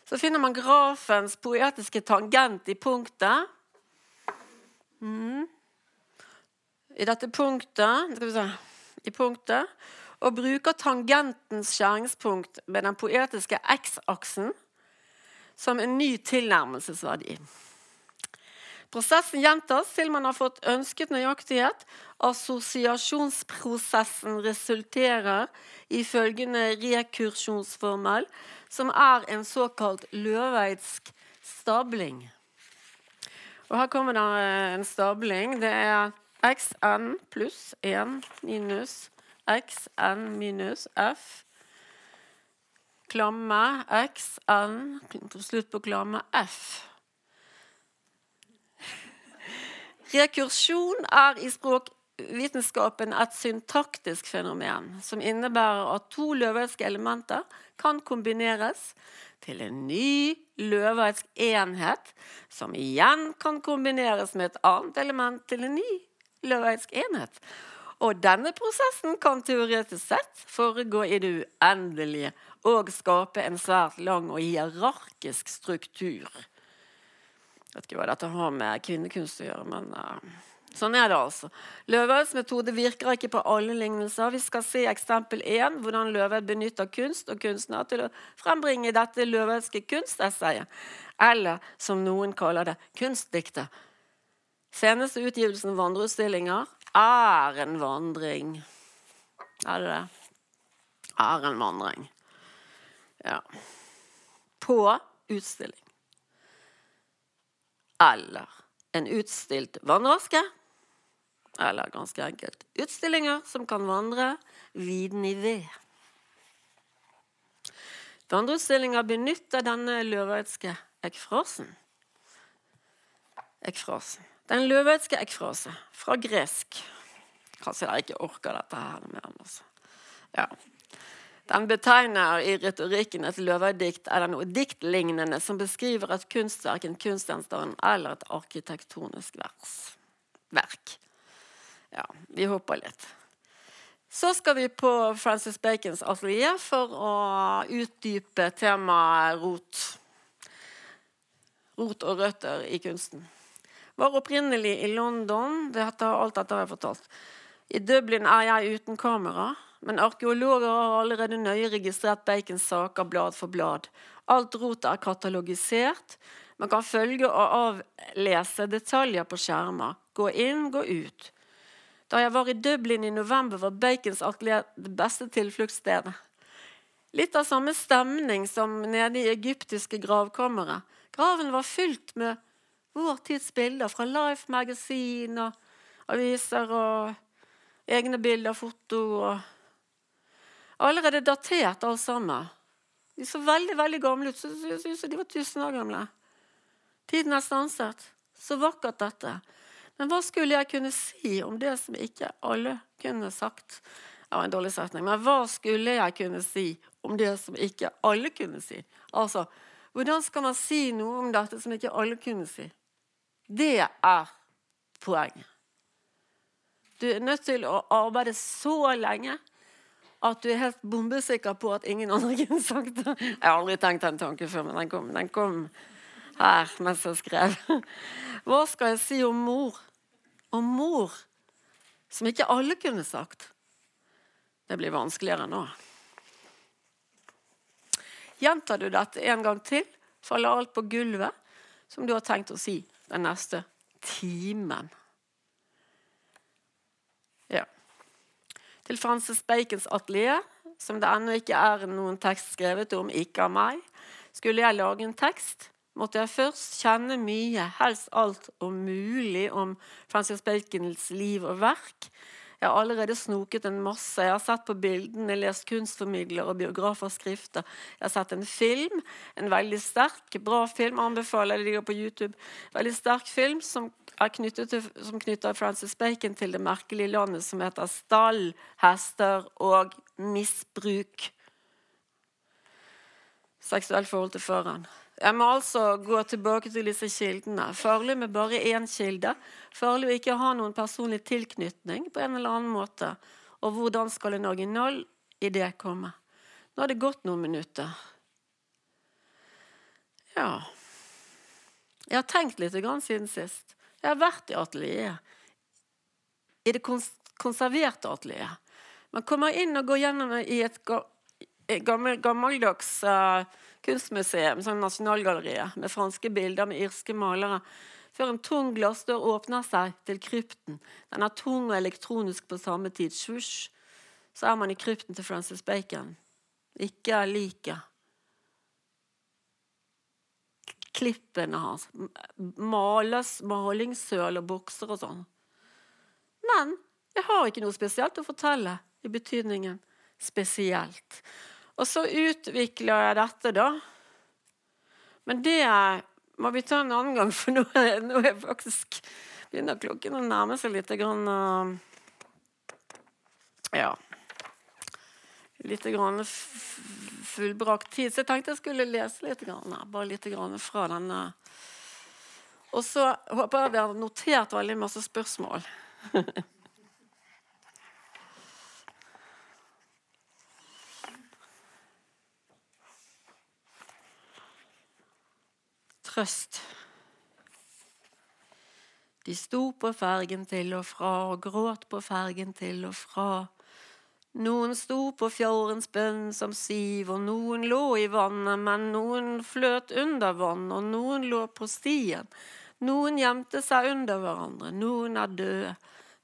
Så finner man grafens poetiske tangent i punktet. Mm. I dette punktet, skal vi se, i punktet og bruker tangentens skjæringspunkt med den poetiske x-aksen som en ny tilnærmelsesverdi. Prosessen gjentas til man har fått ønsket nøyaktighet. Assosiasjonsprosessen resulterer i følgende rekursjonsformel, som er en såkalt løveidsk stabling. Og Her kommer det en stabling. Det er xn pluss 1 minus xn minus f. Klamme xn, slutt på klamme f. Rekursjon er i språkvitenskapen et syntaktisk fenomen som innebærer at to løveidske elementer kan kombineres til en ny løveisk enhet, som igjen kan kombineres med et annet element til en ny løveisk enhet. Og denne prosessen kan teoretisk sett foregå i det uendelige og skape en svært lang og hierarkisk struktur. Jeg vet ikke hva dette har med kvinnekunst å gjøre, men uh, sånn er det altså. Løveds metode virker ikke på alle lignelser. Vi skal se eksempel 1, hvordan Løved benytter kunst og kunstner til å frembringe dette løvedske kunstessayet. Eller som noen kaller det, kunstdiktet. Seneste utgivelsen vandreutstillinger er en vandring. Er det det? Er en vandring. Ja. På utstilling eller en utstilt vannraske. Eller ganske enkelt utstillinger som kan vandre viden i ved. Vandreutstillinger benytter denne løveidske ekfrasen. Ekkfrasen. Den løveidske ekkfrase fra gresk. Kanskje dere ikke orker dette her mer. Altså. Ja. Den betegner i retorikken et løvedikt eller noe diktlignende som beskriver et kunstverk, en kunstgjenstand eller et arkitektonisk vers. verk. Ja, vi hopper litt. Så skal vi på Francis Bacons atelier for å utdype temaet rot. Rot og røtter i kunsten. Var opprinnelig i London. Dette, alt dette har jeg fortalt. I Dublin er jeg uten kamera. Men arkeologer har allerede nøye registrert Bacons saker blad for blad. Alt rotet er katalogisert. Man kan følge og avlese detaljer på skjermer. Gå inn, gå ut. Da jeg var i Dublin i november, var Bacons atelier det beste tilfluktsstedet. Litt av samme stemning som nede i egyptiske gravkamre. Graven var fylt med vår tids bilder fra Life Magazine og aviser og egne bilder, foto og allerede datert alt sammen. De så veldig veldig gamle ut. Så, så, så de var tusen år gamle. Tiden er stanset. Så vakkert dette. Men hva skulle jeg kunne si om det som ikke alle kunne sagt? Det var en dårlig setning. Men hva skulle jeg kunne si om det som ikke alle kunne si? Altså, hvordan skal man si noe om dette som ikke alle kunne si? Det er poenget. Du er nødt til å arbeide så lenge at du er helt bombesikker på at ingen andre kunne sagt det. Jeg har aldri tenkt den tanken før, men den kom, den kom her mens jeg skrev. Hva skal jeg si om mor? Om mor, som ikke alle kunne sagt. Det blir vanskeligere nå. Gjentar du dette en gang til, faller alt på gulvet som du har tenkt å si den neste timen. Ja. Til Frances Bacons atelier, som det ennå ikke er noen tekst skrevet om, ikke av meg, skulle jeg lage en tekst, måtte jeg først kjenne mye, helst alt om mulig, om Francis Bacons liv og verk. Jeg har allerede snoket en masse. Jeg har sett på bildene, lest kunstformidler og biografers skrifter. Jeg har sett en film, en veldig sterk, bra film, anbefaler jeg, ligger på YouTube. Veldig sterk film som, til, som knytter Francis Bacon til det merkelige landet som heter stall, hester og misbruk. Seksuelt forhold til føreren. Jeg må altså gå tilbake til disse kildene. Farlig med bare én kilde. Farlig å ikke ha noen personlig tilknytning på en eller annen måte. Og hvordan skal en original idé komme? Nå har det gått noen minutter. Ja Jeg har tenkt litt siden sist. Jeg har vært i atelieret. I det konserverte atelieret. Man kommer inn og går gjennom i et gammel, gammeldags uh, kunstmuseum, sånn Nasjonalgalleriet, med franske bilder med irske malere, før en tung glassdør åpner seg til krypten. Den er tung og elektronisk på samme tid. Svosj, så er man i krypten til Francis Bacon. Ikke liket. Klippene hans. Males, malingssøl og bukser og sånn. Men jeg har ikke noe spesielt å fortelle i betydningen spesielt. Og så utvikla jeg dette, da. Men det må vi ta en annen gang, for nå nå er faktisk begynner klokken å nærme seg litt grann, Ja. Litt grann fullbrakt tid. Så jeg tenkte jeg skulle lese litt, grann, bare litt grann fra denne. Og så håper jeg dere har notert veldig masse spørsmål. trøst. De sto på fergen til og fra og gråt på fergen til og fra. Noen sto på fjordens bønn som siv, og noen lå i vannet, men noen fløt under vann, og noen lå på stien. Noen gjemte seg under hverandre, noen er døde,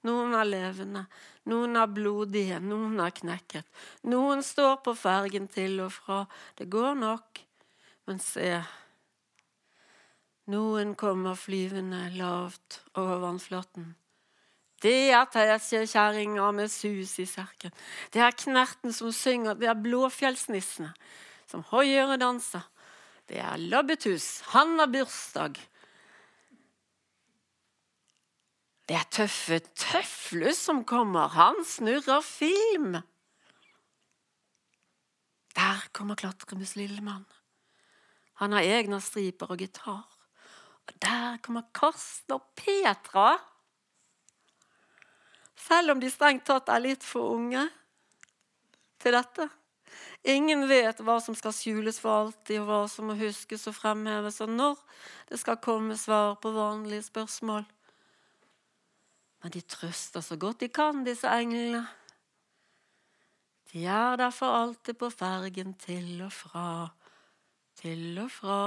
noen er levende, noen er blodige, noen er knekket. Noen står på fergen til og fra, det går nok, men se, noen kommer flyvende lavt over vannflaten. Det er teskjekjerringa med sus i serken. Det er Knerten som synger, det er Blåfjellsnissene som hoier og danser. Det er Labbetus, han har bursdag. Det er Tøffe Tøflus som kommer, han snurrer film. Der kommer Klatremus Lillemann. Han har egne striper og gitar. Og der kommer Karsten og Petra. Selv om de strengt tatt er litt for unge til dette. Ingen vet hva som skal skjules for alltid, og hva som må huskes og fremheves, og når det skal komme svar på vanlige spørsmål. Men de trøster så godt de kan, disse englene. De er derfor alltid på fergen til og fra, til og fra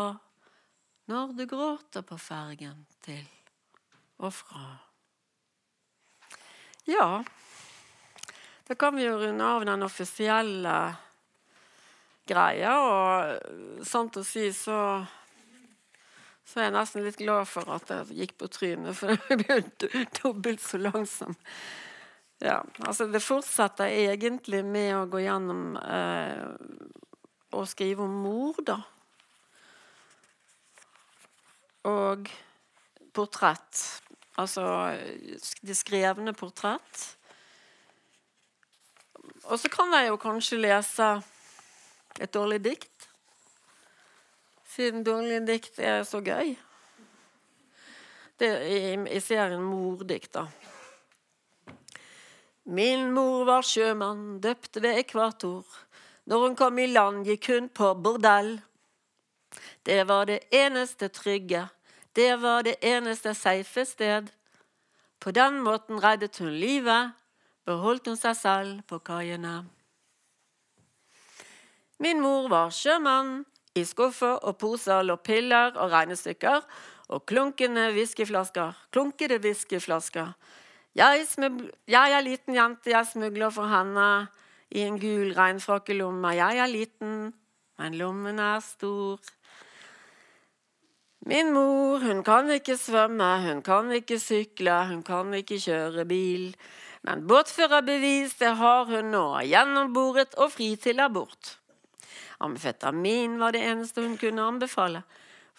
når du gråter på fergen til og fra. Ja, da kan vi jo runde av den offisielle greia. Og sant å si så, så jeg nesten litt glad for at jeg gikk på trynet, for det ble dobbelt så langsom. Ja, altså Det fortsetter egentlig med å gå gjennom eh, og skrive om mor, da og portrett. Altså de skrevne portrett. Og så kan jeg jo kanskje lese et dårlig dikt. Siden dårlige dikt er så gøy. Det er i, i serien Mordikt, da. Min mor var sjømann, døpt ved ekvator. Når hun kom i land, gikk hun på bordell. Det var det eneste trygge, det var det eneste safe sted. På den måten reddet hun livet, beholdt hun seg selv på kaiene. Min mor var sjømann. I skuffer og poser lå piller og regnestykker og klunkende whiskyflasker. Klunkede whiskyflasker. Jeg, jeg, er liten jente, jeg smugler for henne i en gul regnfrakkelomme. Jeg er liten, men lommen er stor. Min mor, hun kan ikke svømme, hun kan ikke sykle, hun kan ikke kjøre bil. Men båtførerbevis, det har hun nå, gjennomboret og fri til abort. Amfetamin var det eneste hun kunne anbefale.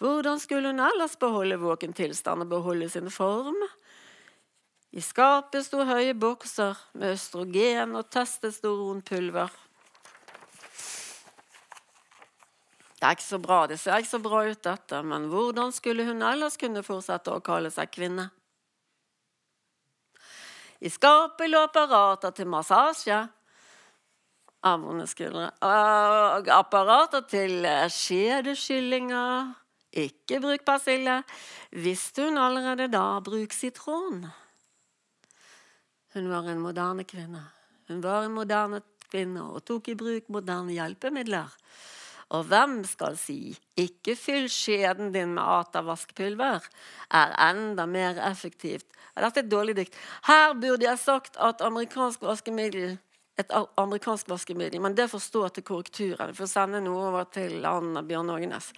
Hvordan skulle hun ellers beholde våken tilstand og beholde sin form? I skapet sto høye bokser med østrogen og testosteronpulver. Det er ikke så bra, det ser ikke så bra ut, dette, men hvordan skulle hun ellers kunne fortsette å kalle seg kvinne? I skapet lå apparater til massasje, av vonde skuldre. Apparater til skjedeskyllinger. Ikke bruk persille. Visste hun allerede da bruk sitron? Hun var en moderne kvinne. Hun var en moderne kvinne og tok i bruk moderne hjelpemidler. Og hvem skal si 'ikke fyll skjeden din med Ata-vaskepulver', er enda mer effektivt. Dette er et dårlig dikt. Her burde jeg sagt at amerikansk vaskemiddel et amerikansk vaskemiddel, men det får stå til korrekturen. får sende noe over til Anna Bjørn Ågenes.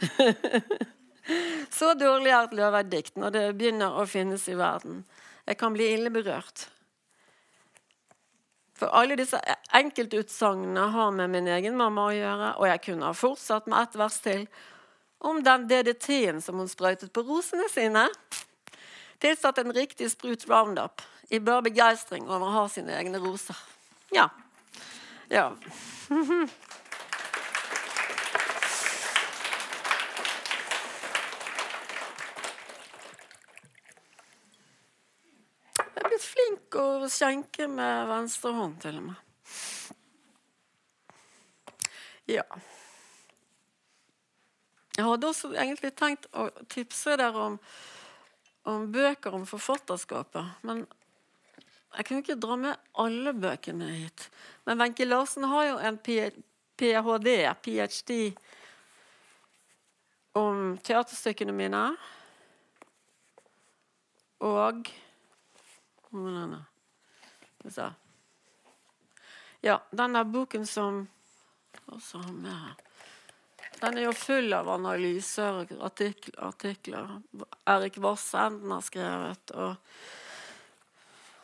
Så dårlig er et løvedikt når det begynner å finnes i verden. Jeg kan bli ille berørt. For alle disse enkeltutsagnene har med min egen mamma å gjøre, og jeg kunne ha fortsatt med ett vers til om den DDT-en som hun sprøytet på rosene sine. Tilsatt en riktig sprut roundup i bør begeistring over å ha sine egne roser. Ja. Ja. Jeg blitt å skjenke med venstre hånd, til og med. Ja. Jeg hadde også egentlig tenkt å tipse dere om, om bøker om forfatterskapet. Men jeg kunne ikke dra med alle bøkene hit. Men Wenche Larsen har jo en ph.d., ph.d., om teaterstykkene mine. Og Ja, denne boken som også har med her. Den er jo full av analyser og artikler. Erik Vassenden har skrevet. og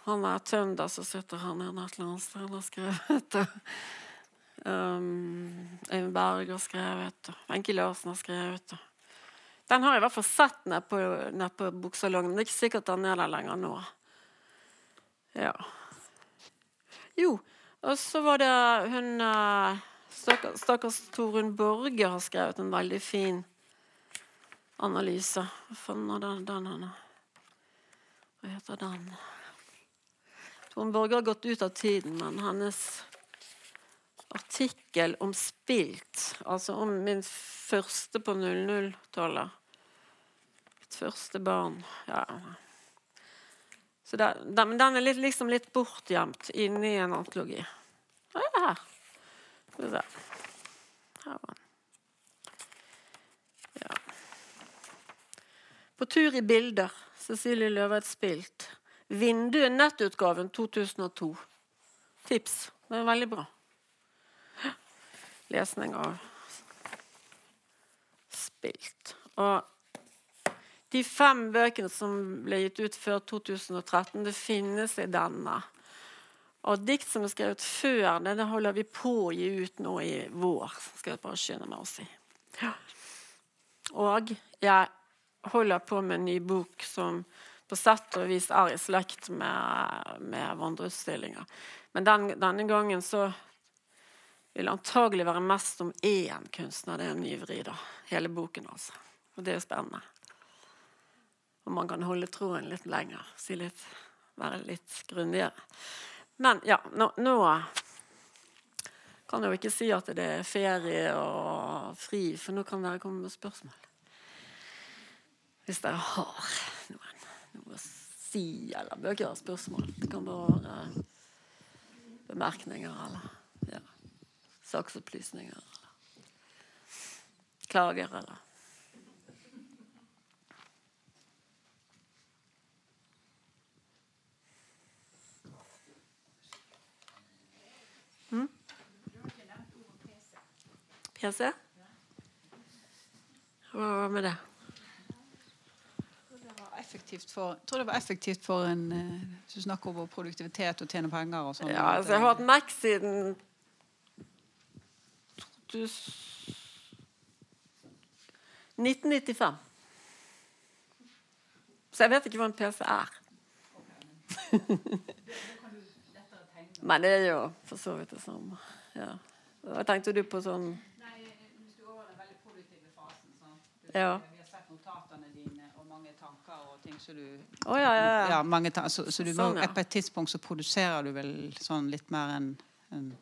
han er tønder så sitter her et eller annet sted og skrevet. Um, Øyvind Berg har skrevet, Wenche Larsen har skrevet. Den har jeg i hvert fall sett nede på, ned på boksalongen. Det er ikke sikkert den er der lenger nå. Ja. Jo, og så var det hun uh, Stakkars, stakkars Torunn Borge har skrevet en veldig fin analyse. Hva faen er den, den, Hva heter den? Torunn Borge har gått ut av tiden, men hennes artikkel om spilt, altså om min første på 00-tallet Mitt første barn ja. Så det, den, den er litt, liksom litt bortgjemt inni en antologi. Hva er her? Skal vi se. Her var den. Ja. På tur i bilder. Cecilie Løveid Spilt. 'Vinduet', nettutgaven 2002. Tips. Det er veldig bra. Lesning av spilt. Og de fem bøkene som ble gitt ut før 2013, det finnes i denne. Og dikt som er skrevet før det, det holder vi på å gi ut nå i vår. skal jeg bare skynde meg å si. Og jeg holder på med en ny bok som på sett og vis er i slekt med, med vandreutstillinga. Men den, denne gangen så vil det antagelig være mest om én kunstner. Det er en nyvri, da. Hele boken, altså. Og det er spennende. Og man kan holde troen litt lenger. Si litt, være litt grundigere. Men ja, nå, nå kan jeg jo ikke si at det er ferie og fri, for nå kan dere komme med spørsmål. Hvis dere har noen, noe å si, eller bør ikke være spørsmål. Det kan bare være bemerkninger eller ja, saksopplysninger. Eller klager eller hm? PC? Hva med det? For, jeg tror det var effektivt for en uh, Hvis du snakker om produktivitet og tjene penger og sånn. Ja, altså, jeg har hatt Mac siden 1995. Så jeg vet ikke hva en PC er. Men det er jo for så vidt det samme. Ja. Hva tenkte du på sånn Nei, hvis du går over den veldig produktive fasen. Sant? Ja. Vi har sett notatene dine og mange tanker og ting som du oh, ja, ja, ja. så, så du Sånn, må, på et tidspunkt så produserer du vel sånn litt mer enn en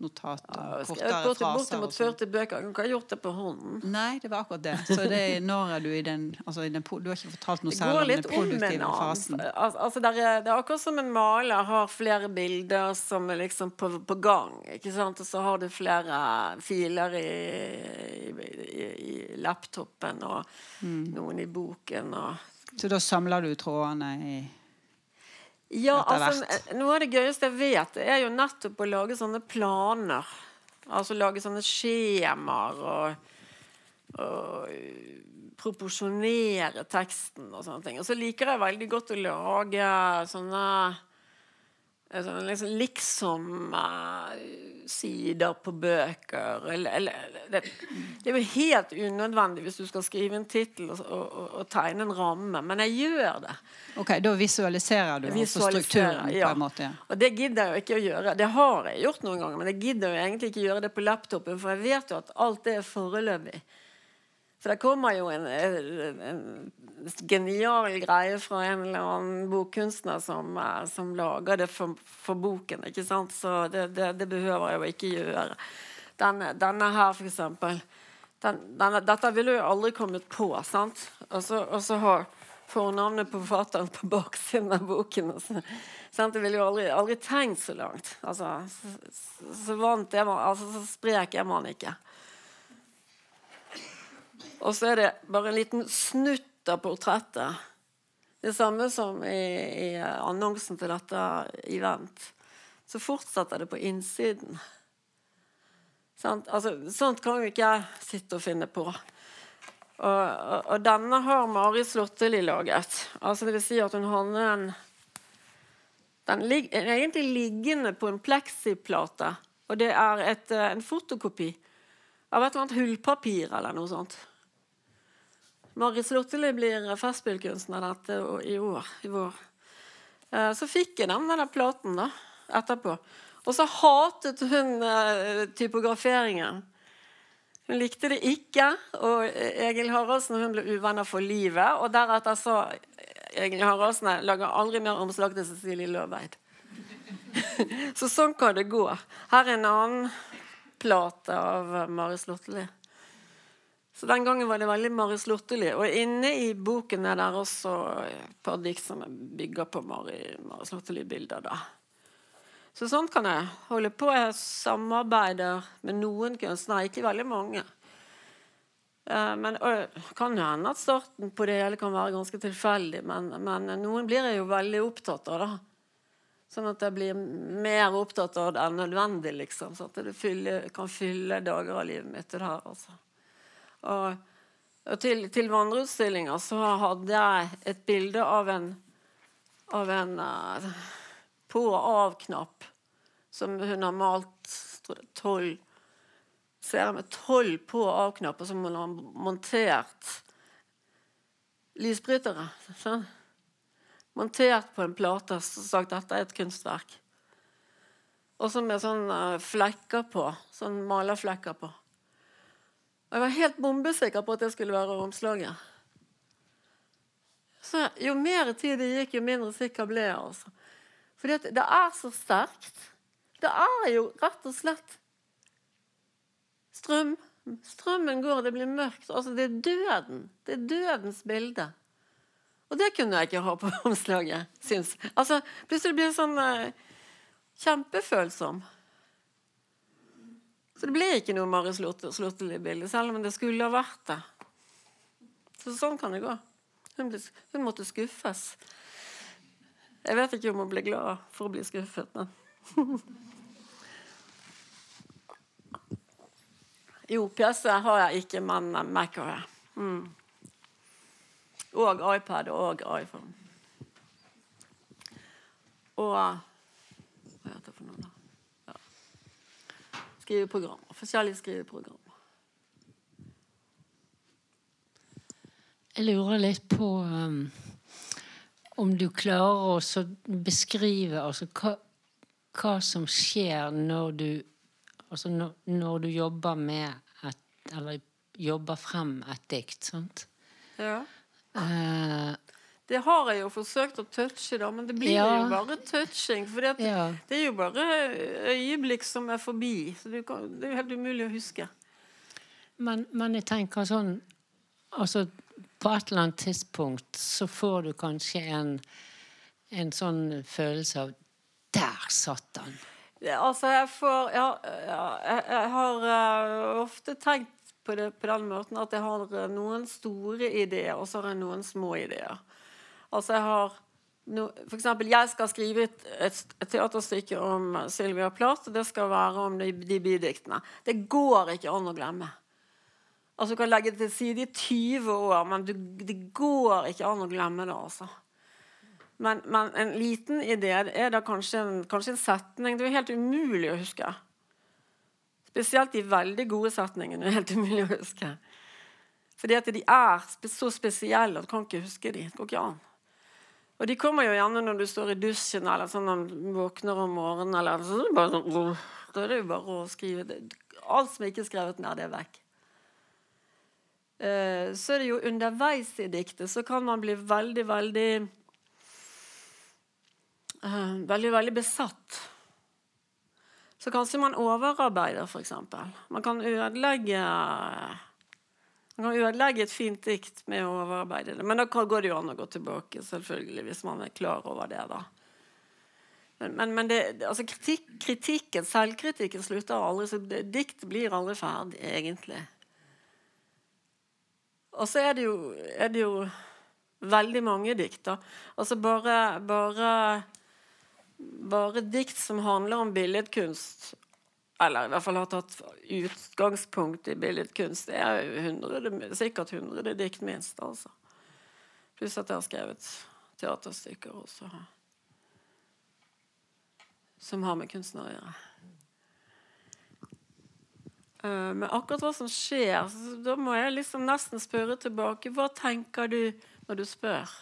notat og kortere skrevet fraser. bortimot sånn. 40 bøker. Jeg kan ikke ha gjort det på hånden. Nei, det var akkurat det. Så det er, når er du i den, altså i den Du har ikke fortalt noe Det særlig om den litt om fasen. Altså, der er, det er akkurat som en maler har flere bilder som er liksom på, på gang. ikke sant? Og så har du flere filer i, i, i, i laptopen og Mm. noen i boken. og Så da samler du trådene i Ja, altså, noe av det gøyeste jeg vet, er jo nettopp å lage sånne planer. Altså lage sånne skjemaer og, og proporsjonere teksten og sånne ting. Og så liker jeg veldig godt å lage sånne sånne liksom liksom-sider på bøker. Eller, eller, det, det er jo helt unødvendig hvis du skal skrive en tittel og, og, og, tegne en ramme, men jeg gjør det. Ok, Da visualiserer du altså Visualiserer, strukturen ja. på en måte. Ja. Og det gidder jeg jo ikke å gjøre. Det har jeg gjort noen ganger, men jeg gidder jo egentlig ikke gjøre det på laptopen, for jeg vet jo at alt det er foreløpig. For det kommer jo en, en, en genial greie fra en eller annen bokkunstner som, som lager det for, for boken, ikke sant? Så det, det, det behøver jeg jo ikke gjøre. Denne, denne her, for eksempel. Den, denne, dette ville jo aldri kommet på, sant? Og så, har fornavnet på forfatteren på baksiden av boken. Og så, sant? Jeg ville jo aldri, aldri tenkt så langt. Altså, så, så, vant er man, altså, så sprek er man ikke. Og så er det bare en liten snutt av portrettet. Det samme som i, i annonsen til dette event. Så fortsetter det på innsiden. Sånt, Altså, sånt kan jo ikke jeg sitte og finne på. Og, og, og denne har Mari Slåtteli laget. Altså det vil si at hun hadde en Den lig, er egentlig liggende på en pleksiplate. Og det er et, eh, en fotokopi av et eller annet hullpapir eller noe sånt. Mari Slåtteli blir festspillkunstner i år. I vår. Eh, Så fikk jeg den med den platen da, etterpå. Og så hatet hun eh, typograferingen. Hun likte det ikke, og Egil Haraldsen hun ble uvenner for livet. Og deretter sa Egil Haraldsen lager aldri mer omslag til Cecilie Løveid. så sånn kan det gå. Her er en annen plate av Mari Slåtteli. Så den gangen var det veldig Mari Slåtteli. Og inne i boken er det også et par dikt som bygger på Mari, Mari Slåtteli-bilder. da. Så sånn kan jeg holde på. Jeg samarbeider med noen kunstnere, ikke veldig mange. Eh, Men det kan jo hende at starten på det hele kan være ganske tilfeldig, men, men noen blir jeg jo veldig opptatt av. da. Sånn at jeg blir mer opptatt av det enn nødvendig, liksom. Så at det fyller, kan fylle dager av livet mitt det her. altså. Og, og til, til vandreutstillinger så hadde jeg et bilde av en av en uh, på- og av-knapp som hun har malt jeg, tolv serier med tolv på- og av-knapper som hun har montert lysbrytere. Sånn. Montert på en plate og sagt dette er et kunstverk. Og så med sånne flekker på. Sånn malerflekker på. Og jeg var helt bombesikker på at det skulle være omslaget. Så jo mer tid det gikk, jo mindre sikker ble jeg. altså. For det, er så sterkt. Det er jo rett og slett strøm. Strømmen går, det blir mørkt. Altså, det er døden. Det er dødens bilde. Og det kunne jeg ikke ha på omslaget, syns Altså, plutselig blir det sånn eh, kjempefølsom. Så det ble ikke noe Marius Slåtteli-bilde, selv om det skulle ha vært det. Så sånn kan det gå. Hun, ble, hun, måtte skuffes. Jeg vet ikke om hun ble glad for å bli skuffet, men Jo, PC har jeg ikke, men Mac har jeg. Mm. Og iPad og iPhone. Og Hva heter det for noe, da? Ja. Skriveprogrammer. Forskjellige skriveprogrammer. Jeg lurer litt på um, om du klarer å beskrive altså, hva, hva, som skjer når du Altså når, når, du jobber med et Eller jobber frem et dikt, sant? Ja. Uh, det har jeg jo forsøkt å touche, da, men det blir ja. jo bare touching. For ja. det, er jo bare øyeblikk som er forbi. Så det, er jo helt umulig å huske. Men, men jeg tenker sånn Altså på et eller annet tidspunkt så får du kanskje en, en sånn følelse av Der satt han! Altså, jeg får Ja, ja jeg, jeg, har uh, ofte tenkt på det på den måten at jeg har uh, noen store ideer, og så har jeg noen små ideer. Altså, jeg har no, For eksempel, jeg skal skrive et, et, teaterstykke om Sylvia Plath, og det skal være om de, de bidiktene. Det går ikke an å glemme. Altså, Du kan legge det til side i 20 år, men du, det går ikke an å glemme det. altså. Men, men en liten idé er da kanskje en, kanskje en, setning. Det er helt umulig å huske. Spesielt de veldig gode setningene er helt umulig å huske. Fordi at de er så spesielle at du kan ikke huske dem. Det går ikke an. Og de kommer jo gjerne når du står i dusjen eller sånn når du våkner om morgenen. Eller, så er bare sånn, da er det jo bare å skrive det. Alt som ikke er skrevet ned, det er vekk. Eh, så er det jo underveis i diktet så kan man bli veldig, veldig uh, Veldig, veldig besatt. Så kanskje man overarbeider, f.eks. Man kan ødelegge man kan ødelegge et fint dikt med å overarbeide det. Men da går det jo an å gå tilbake, selvfølgelig, hvis man er klar over det. da. Men, men, men det, altså kritikk, kritikken, selvkritikken slutter aldri. så Dikt blir aldri ferdig, egentlig. Og så er det jo, er det jo veldig mange dikt. da. Altså bare, bare, bare dikt som handler om billedkunst, eller i hvert fall har tatt utgangspunkt i billedkunst, det er 100, sikkert 100 dikt minst. altså. Pluss at jeg har skrevet teaterstykker også. Som har med kunstner å gjøre. Eh, men akkurat hva som skjer, da må jeg liksom nesten spørre tilbake. Hva tenker du når du spør?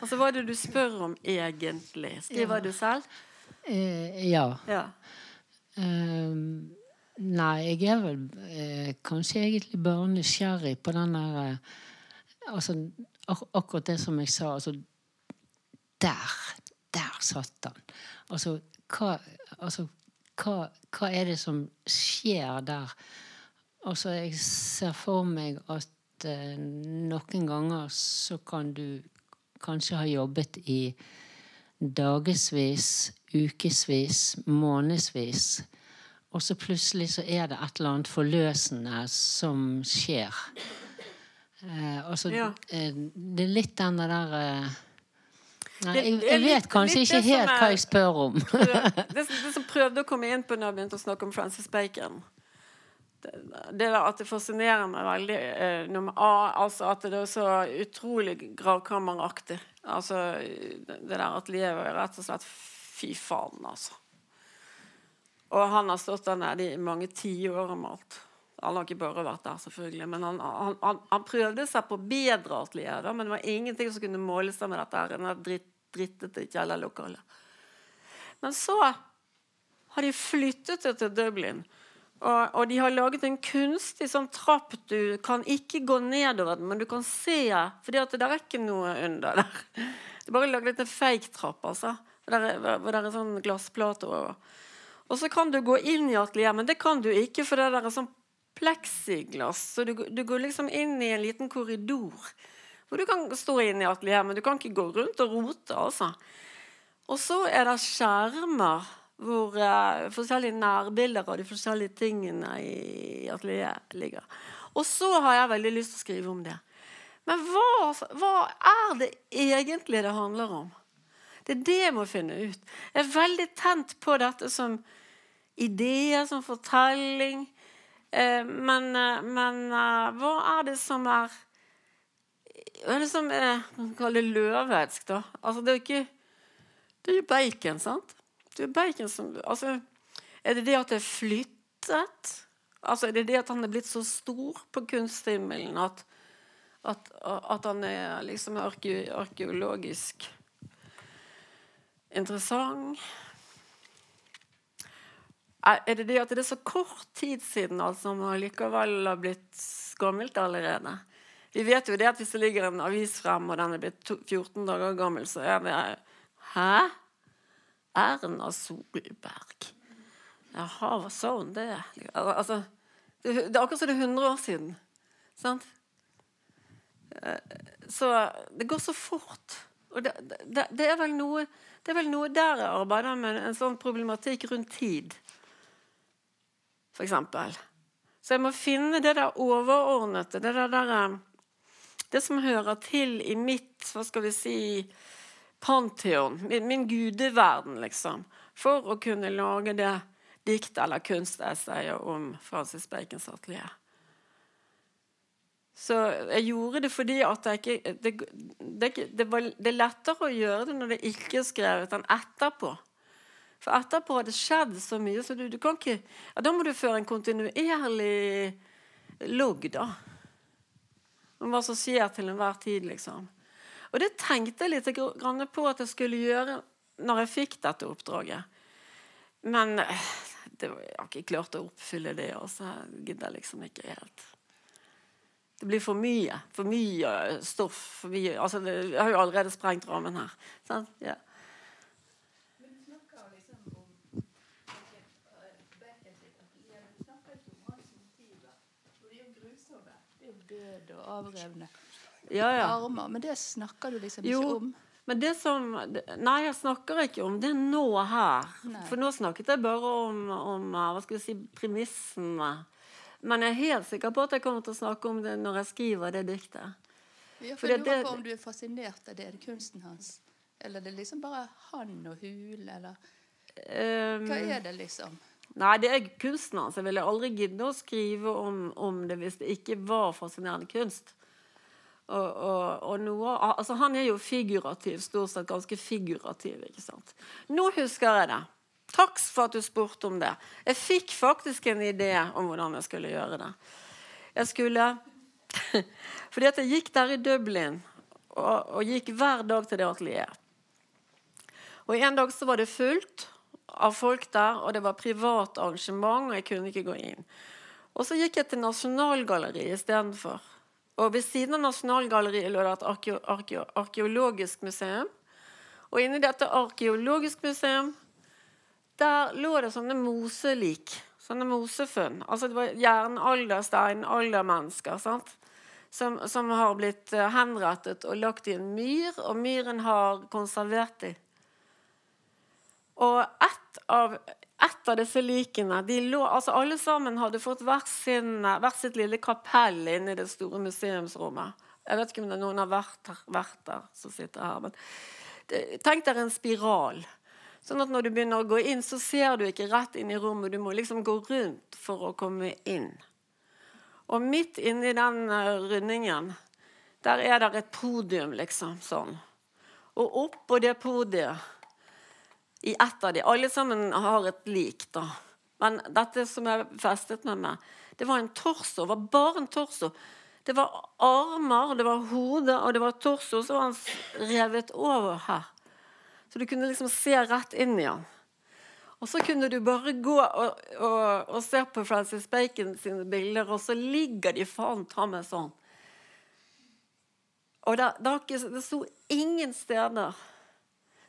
Altså, Hva er det du spør om egentlig? Skriver ja. du selv? Eh, ja. ja. Um, nei, jeg er vel eh, kanskje egentlig bare nysgjerrig på den der eh, Altså ak akkurat det som jeg sa. Altså Der! Der satt han. Altså hva, altså, hva, hva, er det som skjer der? Altså, jeg ser for meg at eh, noen ganger så kan du kanskje har jobbet i dagevis, ukevis, månedsvis. Og så plutselig så er det et eller annet forløsende som skjer. Eh, altså, ja. eh, det er litt den der eh, Nei, jeg, jeg, vet kanskje ikke helt hva jeg spør om. det, det, som prøvde å komme inn på når jeg begynte å snakke om Francis Bacon det, der at det fascinerer meg veldig eh, nummer A, altså at det er så utrolig gravkammeraktig. Altså det der atelieret er rett og slett Fy faen, altså. Og han har stått der nede i mange tiår og malt. Han har ikke bare vært der, selvfølgelig, men han, han, han, han prøvde seg på bedre atelier. Men det var ingenting som kunne måle seg med dette her, det dritt, drittete kjellerlokalet. Men så har de flyttet det til Dublin. Og, og, de har laget en kunstig sånn trapp. Du kan ikke gå nedover den, men du kan se. For det er ikke noe under der. Det er bare laget en fake trapp. altså. det er, der er sånn glassplate over. Og så kan du gå inn i atelieret, men det kan du ikke, for det der er sånn pleksiglass. Så du, du, går liksom inn i en liten korridor. Hvor du kan stå inn i atelieret, men du kan ikke gå rundt og rote. altså. Og så er det skjermer hvor uh, forskjellige nærbilder av de forskjellige tingene i atelieret ligger. Og så har jeg veldig lyst til å skrive om det. Men hva, hva, er det egentlig det handler om? Det er det jeg må finne ut. Jeg er veldig tent på dette som ideer, som fortelling. Eh, men, eh, men eh, hva er det som er Hva er det som er Kall det løvesk, da. Altså, det er jo ikke Det er jo bacon, sant? Er bacon som altså, Er det det at det er flyttet? Altså, er det det at han er blitt så stor på kunsthimmelen at, at, at han er liksom arke, arkeologisk interessant? Er det det at det er så kort tid siden altså, han likevel har blitt gammelt allerede? Vi vet jo det at hvis det ligger en avis frem, og den er blitt 14 dager gammel, så er det Hæ? Erna Solberg. Jaha, hva sa hun det? Altså, det, det er akkurat som det er 100 år siden. Sant? Eh, så det går så fort. Og det, det, det, er vel noe det er vel noe der jeg arbeider med en sånn problematikk rundt tid, f.eks. Så jeg må finne det der overordnede, det der, der eh, Det som hører til i mitt, hva skal vi si pantheon, min, min gudeverden, liksom, for å kunne lage det dikt eller kunstessayet om Francis Bacons atelier. Så jeg gjorde det fordi at jeg ikke det, det, det, var, det, er lettere å gjøre det når det ikke er skrevet, enn etterpå. For etterpå har det skjedd så mye, så du, du kan ikke ja, Da må du føre en kontinuerlig logg, da. Om hva som skjer til enhver tid, liksom. Og det tenkte jeg litt på at jeg skulle gjøre når jeg fikk dette oppdraget. Men eh, det, jeg har ikke klart å oppfylle det, og så gidder jeg liksom ikke helt. Det blir for mye. For mye stoff. For mye, altså det, jeg har jo allerede sprengt rammen her. Sånn? Ja. Død og avrevne ja, ja. armer. Men det snakker du liksom jo, ikke om. Men det som Nei, jeg snakker ikke om det nå her. Nei. For nå snakket jeg bare om, om hva skal jeg si, premissene. Men jeg er helt sikker på at jeg kommer til å snakke om det når jeg skriver det diktet. Ja, for jeg lurer på om du er fascinert av det, det kunsten hans. Eller det er liksom bare han og hule, eller um, Hva er det, liksom? Nei, det er kunsten hans. Jeg ville aldri gidde å skrive om, om, det hvis det ikke var fascinerende kunst. Og, og, noe, altså han er jo figurativ, stort sett ganske figurativ. ikke sant? Nå husker jeg det. Takk for at du spurte om det. Jeg fikk faktisk en idé om hvordan jeg skulle gjøre det. Jeg skulle Fordi at jeg gikk der i Dublin og, og gikk hver dag til det atelieret. Og En dag så var det fullt av folk der, og det var privat arrangement, og jeg kunne ikke gå inn. Og så gikk jeg til Nasjonalgalleriet istedenfor. Og Ved siden av Nasjonalgalleriet lå det et arkeo arkeo arkeologisk museum. Og inni dette arkeologisk museum der lå det sånne moselik. Sånne mosefunn. Altså det var jernalder, steinaldermennesker. sant? Som, som, har blitt uh, henrettet og lagt i en myr, og myren har konservert dem. Og ett av ett av disse likene lå, altså Alle sammen hadde fått hvert, sin, hvert sitt lille kapell inne i det store museumsrommet. Jeg vet ikke om det er noen har vært, vært der som sitter her. men det, Tenk deg en spiral. Sånn at når du begynner å gå inn, så ser du ikke rett inn i rommet. Du må liksom gå rundt for å komme inn. Og midt inni den uh, rundingen, der er det et podium, liksom. sånn. Og oppå det podiet i ett av de. Alle sammen har et lik, da. Men dette som jeg festet med meg, det var en torso. Det var bare en torso. Det var armer, det var hode og det var torso. Så var han revet over her. Så du kunne liksom se rett inn i han. Og så kunne du bare gå og, og, og se på Francis Bacon sine bilder, og så ligger de faen ta meg sånn. Og det, det, det sto ingen steder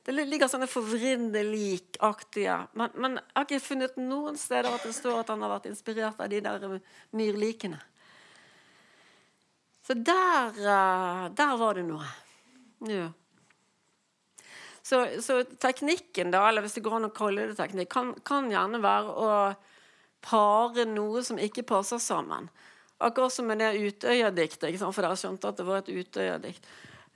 Det ligger sånne forvridde likaktige men, men, jeg har ikke funnet noen steder at det står at han har vært inspirert av de der myrlikene. Så der, eh, der var det noe. Ja. Så, så, teknikken, da, eller hvis det går an å kalle det teknikk, kan, kan, gjerne være å pare noe som ikke passer sammen. Akkurat som med det Utøya-diktet, for dere skjønte at det var et Utøya-dikt.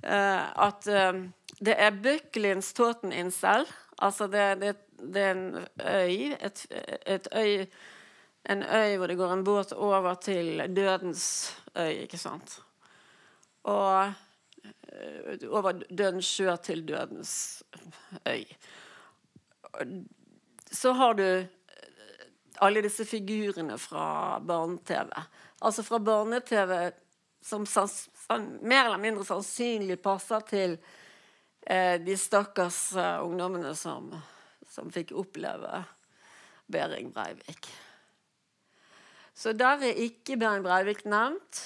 Uh, at uh, det er Bøklins Tåteninsel. Altså det, det, det, er en øy, et, et øy En øy hvor det går en båt over til dødens øy, ikke sant. Og Eh, over dødens sjø til dødens øy. Så har du eh, alle disse figurene fra barne-TV. Altså fra barne-TV som mer eller mindre sannsynlig passer til eh, de stakkars eh, ungdommene som, som, fikk oppleve Behring Breivik. Så der er ikke Behring Breivik nevnt.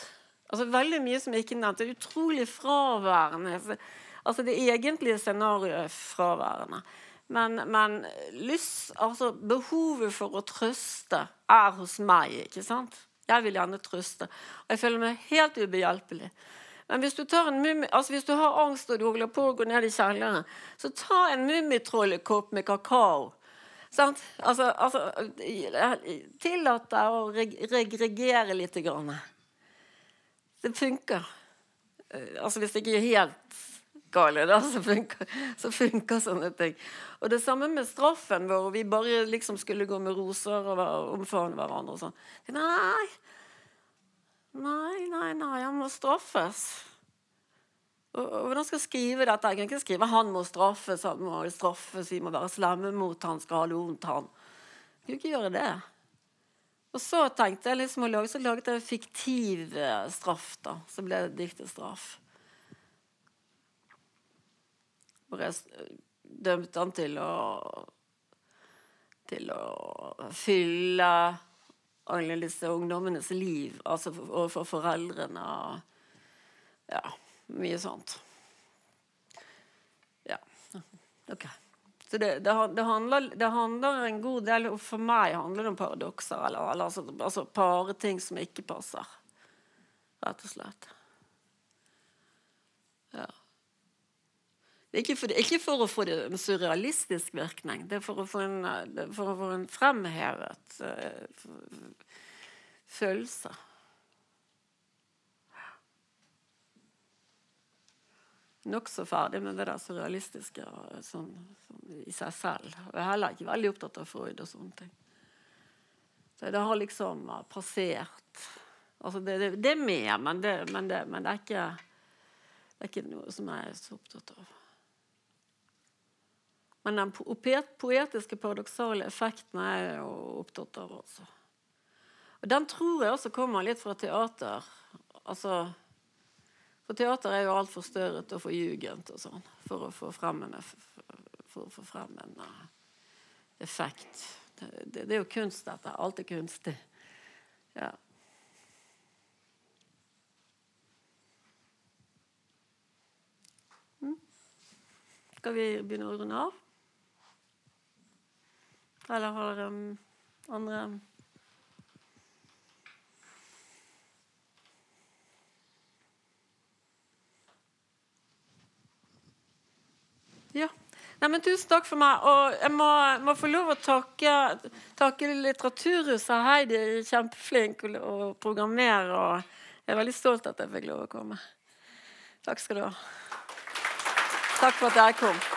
Altså Veldig mye som ikke er nevnt. Det er utrolig fraværende. Altså, altså det egentlige scenarioet er fraværende. Men, men lyst, altså behovet for å trøste er hos meg. ikke sant? Jeg vil gjerne trøste. Og jeg føler meg helt ubehjelpelig. Men hvis du, altså hvis du har angst og du holder på å gå ned i kjelleren, så ta en mummitrollekopp med kakao. Sant? Altså, altså Tillat deg å regregere litt. Grann det funker. Eh, altså hvis det ikke er helt gale, da, så funker, så sånne ting. Og det samme med straffen, hvor vi bare liksom skulle gå med roser og omfavne hverandre og sånn. Nei. Nei, nei, nei, han må straffes. Og, og hvordan skal jeg skrive dette? Jeg kan ikke skrive 'han må straffes', han må straffes, vi må være slemme mot han, skal ha det vondt, han. Jeg kan ikke gjøre det. Og så tenkte jeg liksom å lage, så laget jeg fiktiv eh, straff, da. Så ble det diktet straff. Hvor jeg dømte han til å til å fylle alle disse ungdommenes liv, altså overfor foreldrene og ja, mye sånt. Ja. OK. Så det, det, det, handler, det, handler, en god del For meg handler det om paradokser. Eller, eller altså, altså pareting som ikke passer. Rett og slett. Det ikke for, ikke for å få en surrealistisk virkning. Det er for å få en, for å få en fremhevet uh, følelse. nokså ferdig med det der surrealistiske sånn, sånn, i seg selv. Jeg er heller ikke veldig opptatt av Freud og sånne ting. Så det har liksom passert Altså, det, det, det er med, men det, men, men det, er ikke, det er ikke noe som jeg er så opptatt av. Men den poetiske, paradoksale effekten er jeg opptatt av, Også. Og den tror jeg også kommer litt fra teater. Altså for teater er jo altfor størret og for jugent og sånn for å få frem en, frem en uh, effekt. Det, det, det, er jo kunst, dette. Alt er kunstig. Ja. Mm. Skal vi begynne å runde av? Eller har um, andre Ja. Nei, men Tusen takk for meg. Og jeg må, må få lov å takke, takke Litteraturhuset. Heidi er kjempeflink å programmere. Og jeg er veldig stolt at jeg fikk lov å komme. Takk skal du ha. Takk for at jeg kom.